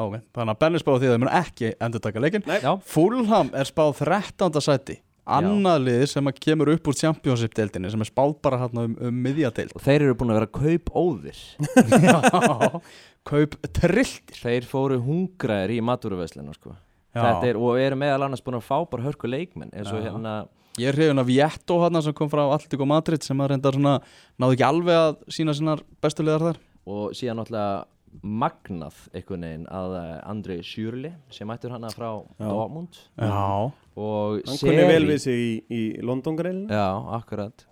Ok, þannig að Benni spáði því að þau mun ekki endur taka. Já, Fulham er spáð 13. sæti Annað lið sem að kemur upp úr Championship-deildinni sem er spáð bara hérna um, um miðjadeild og þeir eru búin að vera kaup óðir *laughs* Já, kaup trilltir Þeir fóru hungraðir í matúruveslinu sko. Er, og eru meðal annars búin að fá bara hörku leikmenn eins og Já. hérna Ég er hrifin af Vietto hérna sem kom frá Alltík og Madrid sem að reynda svona náðu ekki alveg að sína sínar bestu liðar þar og síðan náttúrulega magnað einhvern veginn að eh, Andri Sjurli sem mættur hana frá Dortmund. Já, og Hann kunni vel við sig í, í London-greilinu Já, akkurat.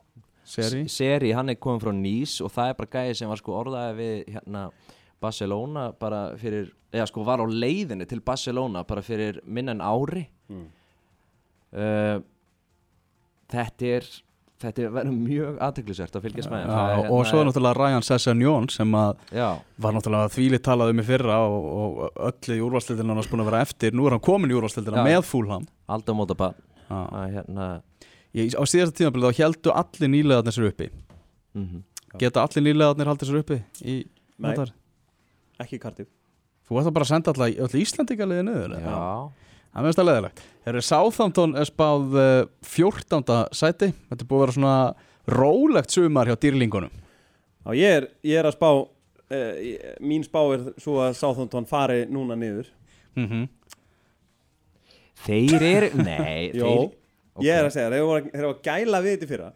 Seri? Seri, hann er komin frá Nýs og það er bara gæði sem var sko orðaði við hérna Barcelona bara fyrir, eða sko var á leiðinni til Barcelona bara fyrir minna en ári. Mm. uh, Þetta er þetta er verið mjög aðteglisvert að fylgjast með Það Já, og svo er náttúrulega Ryan Sessegnon sem að Já, var náttúrulega þvíli talað um í fyrra og, og öll í úrvalstildina hann búin að vera eftir. Nú er hann komin í Já. með Fulham. Aldrei móta bara hérna Ég, á síðasta tímabilið þá heldu allir nýlegaðnir sér uppi. Mm geta allir nýlegaðnir haldið sér uppi í notar Ekki Cardiff. Þú ætti bara að senda alltaf öll Íslandingaliði niður eða? Já, Það meðist að leðilegt Þeir eru Southampton er spáð uh, 14. sæti. Þetta er búið að vera svona rólegt sumar hjá dýrlingunum. Já, ég er, ég er að spá uh, Mín spá er svo að Southampton fari núna niður. Mm -hmm. þeir eru *laughs* Nei, Jó, þeir ég er að segja, þeir þeir voru að gæla við þetta í fyrra.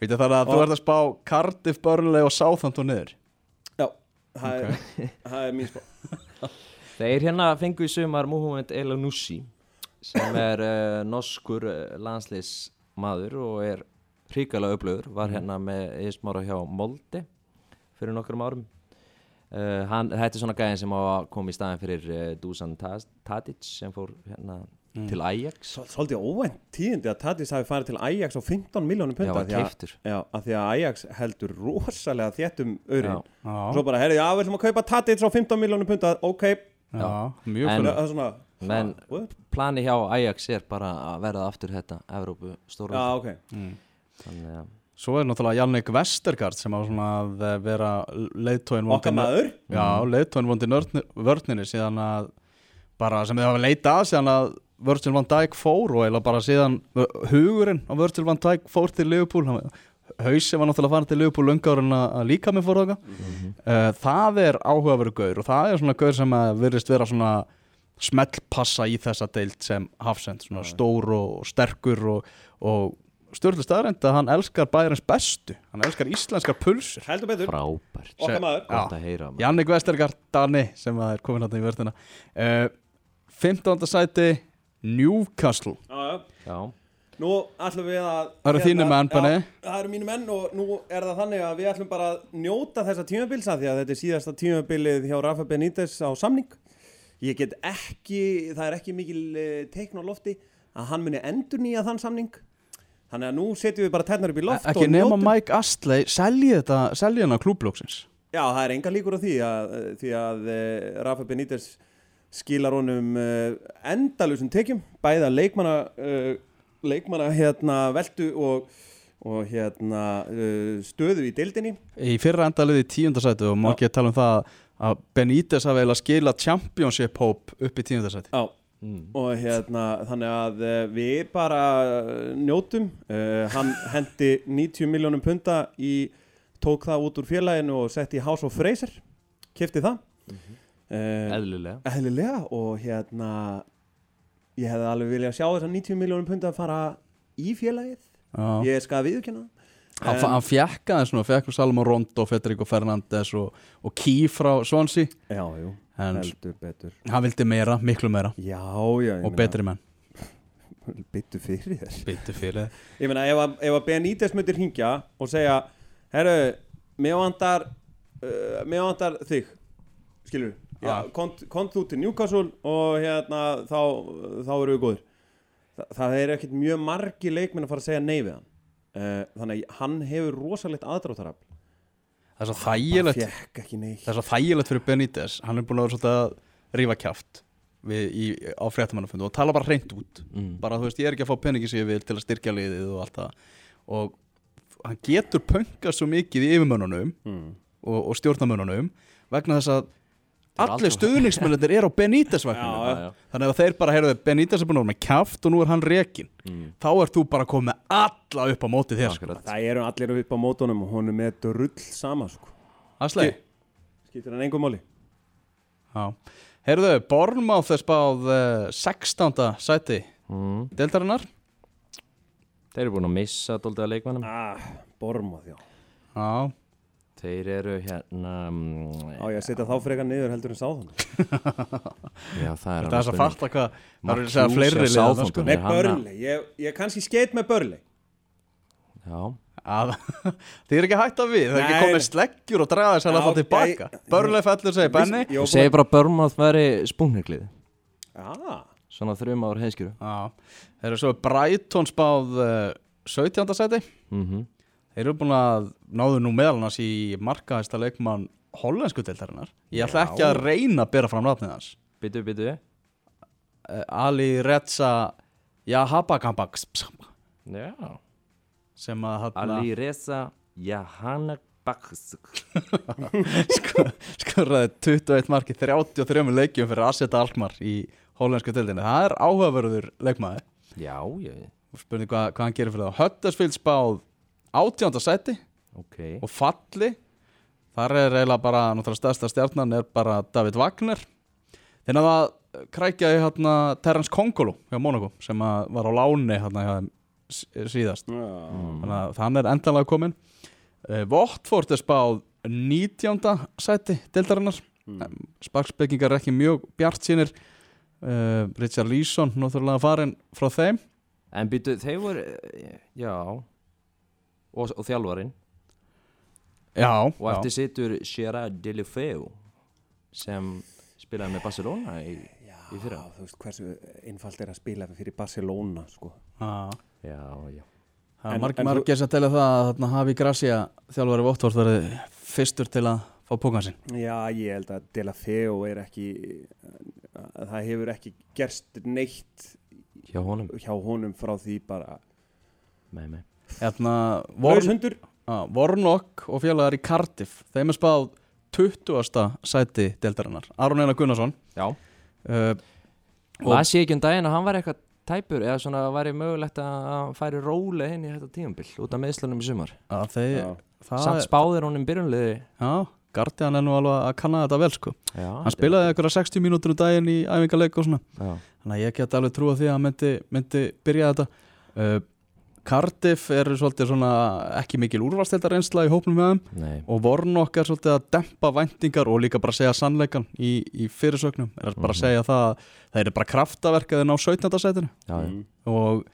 Veitir það að þú Og- ert að spá Cardiff, Burnley og Southampton niður? Já, það, er, það er mín spá *laughs* Þeir hérna fengu í sumar Mohamed Elanussi sem er uh, norskur uh, landsliðsmaður og er hrikalega upplöður var hérna með eðismára hjá Molde fyrir nokkrum árum. Uh, hann, Þetta er svona gæðin sem að koma í staðin fyrir uh, Dusan Tadic sem fór hérna til Ajax. Svol- Svolítið óvænt tíðindi að Tatis hafi farið til Ajax á 15 miljónum Já, punta því að- Já, af því að Ajax heldur rosalega þéttum Já. Já, Svo bara, herri, já, við ætlum að kaupa Tatis á 15 miljónum punta Ok, já, mjög En- fyrir það er svona Men ha, what? plani hjá Ajax er bara að verða aftur þetta Evrópu stóra Já, ok. Þannig að Svo er náttúrulega Jannik Vestergaard sem á svona að eh, vera leiðtóin Okkar maður? Já, leiðtóin vondi vörninni síðan að bara sem þið hafa leitað að síðan að Virgil van Dijk fór og eða bara síðan hugurinn á Virgil van Dijk fór til Liverpool Hausi var náttúrulega farin til Liverpool löngárin að líka með fór þáka uh, Það er áhugaveru gaur og það er svona gaur sem að virðist vera svona smellpassa í þessa deild sem hafsend, svona stór og sterkur og, og stjórnlega staðrænt að hann elskar bæjarins bestu. Hann elskar íslenskar pulsur. Heldur betur, frábært. Okkar maður. Jannik Vestergaard Dani sem að er komin hann í vörðina. Uh, 15. sæti Newcastle. Já, já. Já, Nú ætlum við að Það eru þínir menn, Benni. Já, það eru mínu menn og nú er það þannig að við ætlum bara að njóta þessa tímabilsa því að þetta er síðasta tímabilið hjá Rafa Benítez á samning. Ég get ekki, það er ekki mikil uh, teikn á lofti að hann muni endur nýja þann samning. Þannig að nú setjum við bara tennar upp í loft ekki og nema njótum Mike Astley selji þetta, selji hann á klúblóksins Já, það er enga líkur á því að, uh, því að uh, Rafa Benítez skilar honum endalusum tekjum bæða leikmanna leikmanna hérna veldu og, og hérna uh, stöðu í deildinni. Í fyrra endaliði í tíundasæti og Já. ekki tala um það að Benítez hafi eiginlega skilað championship hope upp í tíundasæti Já, mm. og hérna þannig að uh, við bara uh, njótum uh, hann hendi 90 miljónum punta í tók það út úr félaginu og setti í House of Fraser kefti það. Mm eðlilega. eðlilega og hérna ég hefði alveg viljað sjá þessar 90 miljónum punta að fara í félagið. Já. ég skal viðkjanna það. Hann, hann fjekk aðeins nú, fjekk Salomon Rondo, Federico Fernandes og, og Key frá Swansea. Já, jú, en heldur betur. hann vildi meira, miklu meira. Já, já, ég og betri menn. *laughs* Byttu fyrir þér. Byttu fyrir ég meina ef að, ef að Benítez myndir hringja og segja herru, mér vantar uh, mér vantar þig skilur Ah. Kont, kont þú til Newcastle og hérna þá, þá eru við góður Þa, það er ekkert mjög margi leikminn að fara að segja nei við hann. Uh, þannig að hann hefur rosalegt aðdráttarafl. Það er svo þægilegt. Það er svo þægilegt fyrir Benítez. Hann er búin að vera svolítið að rífa í, á fréttamannafundu og tala bara hreint út. Mm. bara þú veist, ég er ekki að fá peningi sem ég vil til að styrkja liðið og allt það. Og hann getur pöngast svo mikið í yfirmönnunum mm. og, og stjórnamönnunum vegna þess að allir stuðningsmennir er á Benítez Já, vagninu já. já. þannig að þeir bara heyrðu Benítez er búin að vera með kjaft og nú er hann rekin Mm. þá ert þú bara komið með alla upp á móti þér sko. Akkurat. Það eru allir upp á mótunum og honum er drull sama sko. Asley Skiptir hann engum máli Já. Heyrðu, Bornmáð er spáð uh, 16. sæti Mm. deildarinnar Þeir eru búin að missa dólda leikmannum ah, Bormað, já Já, Þeir eru hérna mm, Á ég að setja þá frekar niður heldur en sáðan *laughs* Já, það er það er að fatta hvað það Mark er að segja fleiri sko. Southampton. Nei, Er að- Börli, ég, ég kannski skeit með Börli Já, að, *laughs* Þið er ekki hægt að við, það er ekki komið sleggjur og draga þess að það tilbaka. Börnlega fellur segir Benni Ég segi bara Börnmáð væri spúnniklið Já, Svona þrjum ár heiskjöru þeir eru svo uh, 17. sæti. Mm Þeir eru búin að náðu nú meðal annars í markaðista leikmann hollensku deildarinnar. Ég ætla ekki að reyna að bera fram nafnið hans. Byttu, byttu uh, Ali Reza Jahabakambak Já. sem að hann Ali Reza *laughs* sko, skorraði 21 marki 33 leikjum fyrir Aseta Alkmaar í hollensku deildinni. Það er áhugaverður leikmaður. Já, ég, spurning hvað, hvað hann gerir fyrir það Höttersfield spáð 18. sæti ok og falli þar er eiginlega bara náttúrulega stærsta stjarnan er bara David Wagner þegar það krækjaði hérna Terence Kongolo hjá Monaco sem að var á láni hérna hjá þeim s- síðast já. þannig að hann er endanlega komin Votford er spáð 19. sæti deildarinnar Mm. sparkspekingar er ekki mjög bjart sínir uh, Richard Leeson náttúrulega farin frá þeim En byttu, þeir voru eh, Já Og, og þjálfarinn já, Og já. eftir situr Gerard Delefeu Sem spilaði með Barcelona í, í fyrra Já, þú veist hversu einfalt er að spila fyrir Barcelona sko. Já. Já, já margir sem telja það að þarna hafi Gracia þjálfari Votford verið fyrstur til að fá pókan sinn Já, ég held að De La Feo er ekki að það hefur ekki gerst neitt Hjá honum hjá honum frá því bara Með mig Hérna, Vorn, og félagar í Cardiff þeim er spáð 20. sæti deildarinnar. Aron Einar Gunnarsson. Já. Uh, Og- Las ég ekki um daginn að hann var eitthvað tæpur eða svona væri mögulegt að færi róli inn í þetta tímabil út af meðslunum í sumar? Að það Samt spáðir honum byrjunliði já, Guardian er nú alveg að kanna þetta vel sko. Já, hann spilaði eitthvað 60 mínútur um daginn í æfingarleik og svona. Já, þannig að ég get alveg trúa því að hann myndi, myndi byrja þetta. Uh, Cardiff er svolítið svona ekki mikil úrvarsteltar reynsla í hópnum með þeim nei og Vornok er svolítið að dempa væntingar og líka bara segja sannleikan í, í fyrirsögnum er bara að Mhm. segja það að það er bara kraftaverkaðin á 17. sætinu Já, já. Mm. og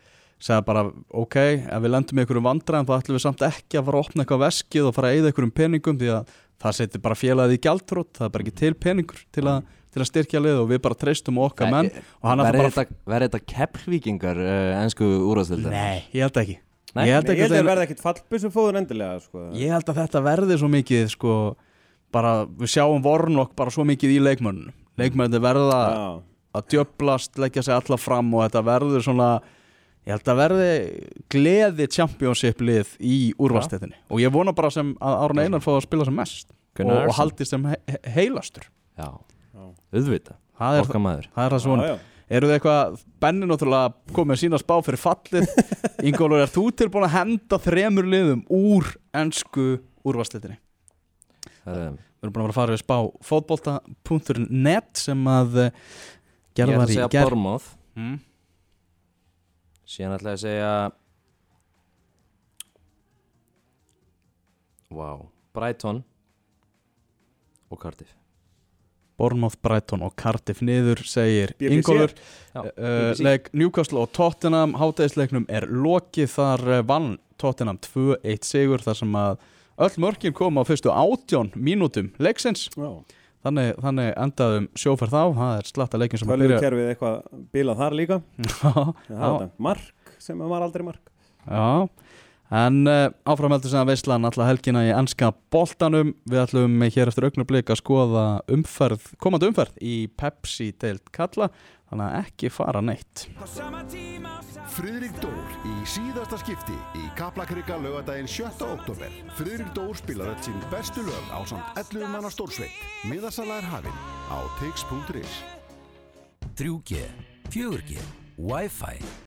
segja bara ok, ef við lendum í einhverjum vandræðum þá ætlum við samt ekki að fara að opna eitthvað veskið og fara að eyða einhverjum peningum því að það setur bara félagið í gjaldrótt það er bara ekki til peningur til að, til að styrkja lið og við bara treystum á okkar menn og hann ætlar Verði bara þetta, verði þetta keppvíkingar uh, ennsku úrvarsdeildar? Nei, ég held ekki Nei? Ég held að þeir- verða ekkit fallbissu fóður endilega sko. Ég held að þetta verði svo mikið sko, bara við sjáum Vornok bara svo mikið í leikmönnum leikmönnum verða Já. að djöblast, leggja sig alla fram og þetta verður svona ég held að verði gleði championship lið í úrvalstettinni og ég vona bara sem að Árun Einar fá að spila sem mest og, Gunnar og haldist sem he he- heilastur Já. Auðvita, okkar maður. það er það svona. eru þið eitthvað, Benni náttúrulega komið með sína spá fyrir fallið. *laughs* Ingólfur, er þú tilbúin að henda þremur liðum úr ennsku úrvalstettinni? Það er Við erum búin að vera að fara við spá fótbolta.net sem að eh, Ég gerð ætla var að í segja Bormóð mm. Síðan ætla ég að segja Vá. Brighton. Og Cardiff Bournemouth, Brighton og Cardiff niður segir. Ingólfur. Uh, leik Newcastle og Tottenham. Hátæðisleiknum er lokið þar uh, vann Tottenham 2-1 sigur þar sem að öll mörkin kom á fyrstu átján mínútum leiksins. Já. þannig, þannig endaðum sjóferð þá. Það er slatta leikin sem að byrja kerfið eitthvað bilað þar líka. *laughs* Já, Það er mark sem var aldrei mark. Já, En uh, áframheldur sem að veislan alla helgina í ennska boltanum Við ætlum hér eftir augnablik að skoða umferð, komandi umferð í Pepsi-deild kalla Þannig að ekki fara neitt Friðrik Dór í síðasta skipti í Kaplakrika lögadaginn 7. oktober. Friðrik Dór spilar öll sín bestu lög á samt 11 manna stórsveit. Miðasala er hafinn á tix.is. 3G, 4G, Wi-Fi,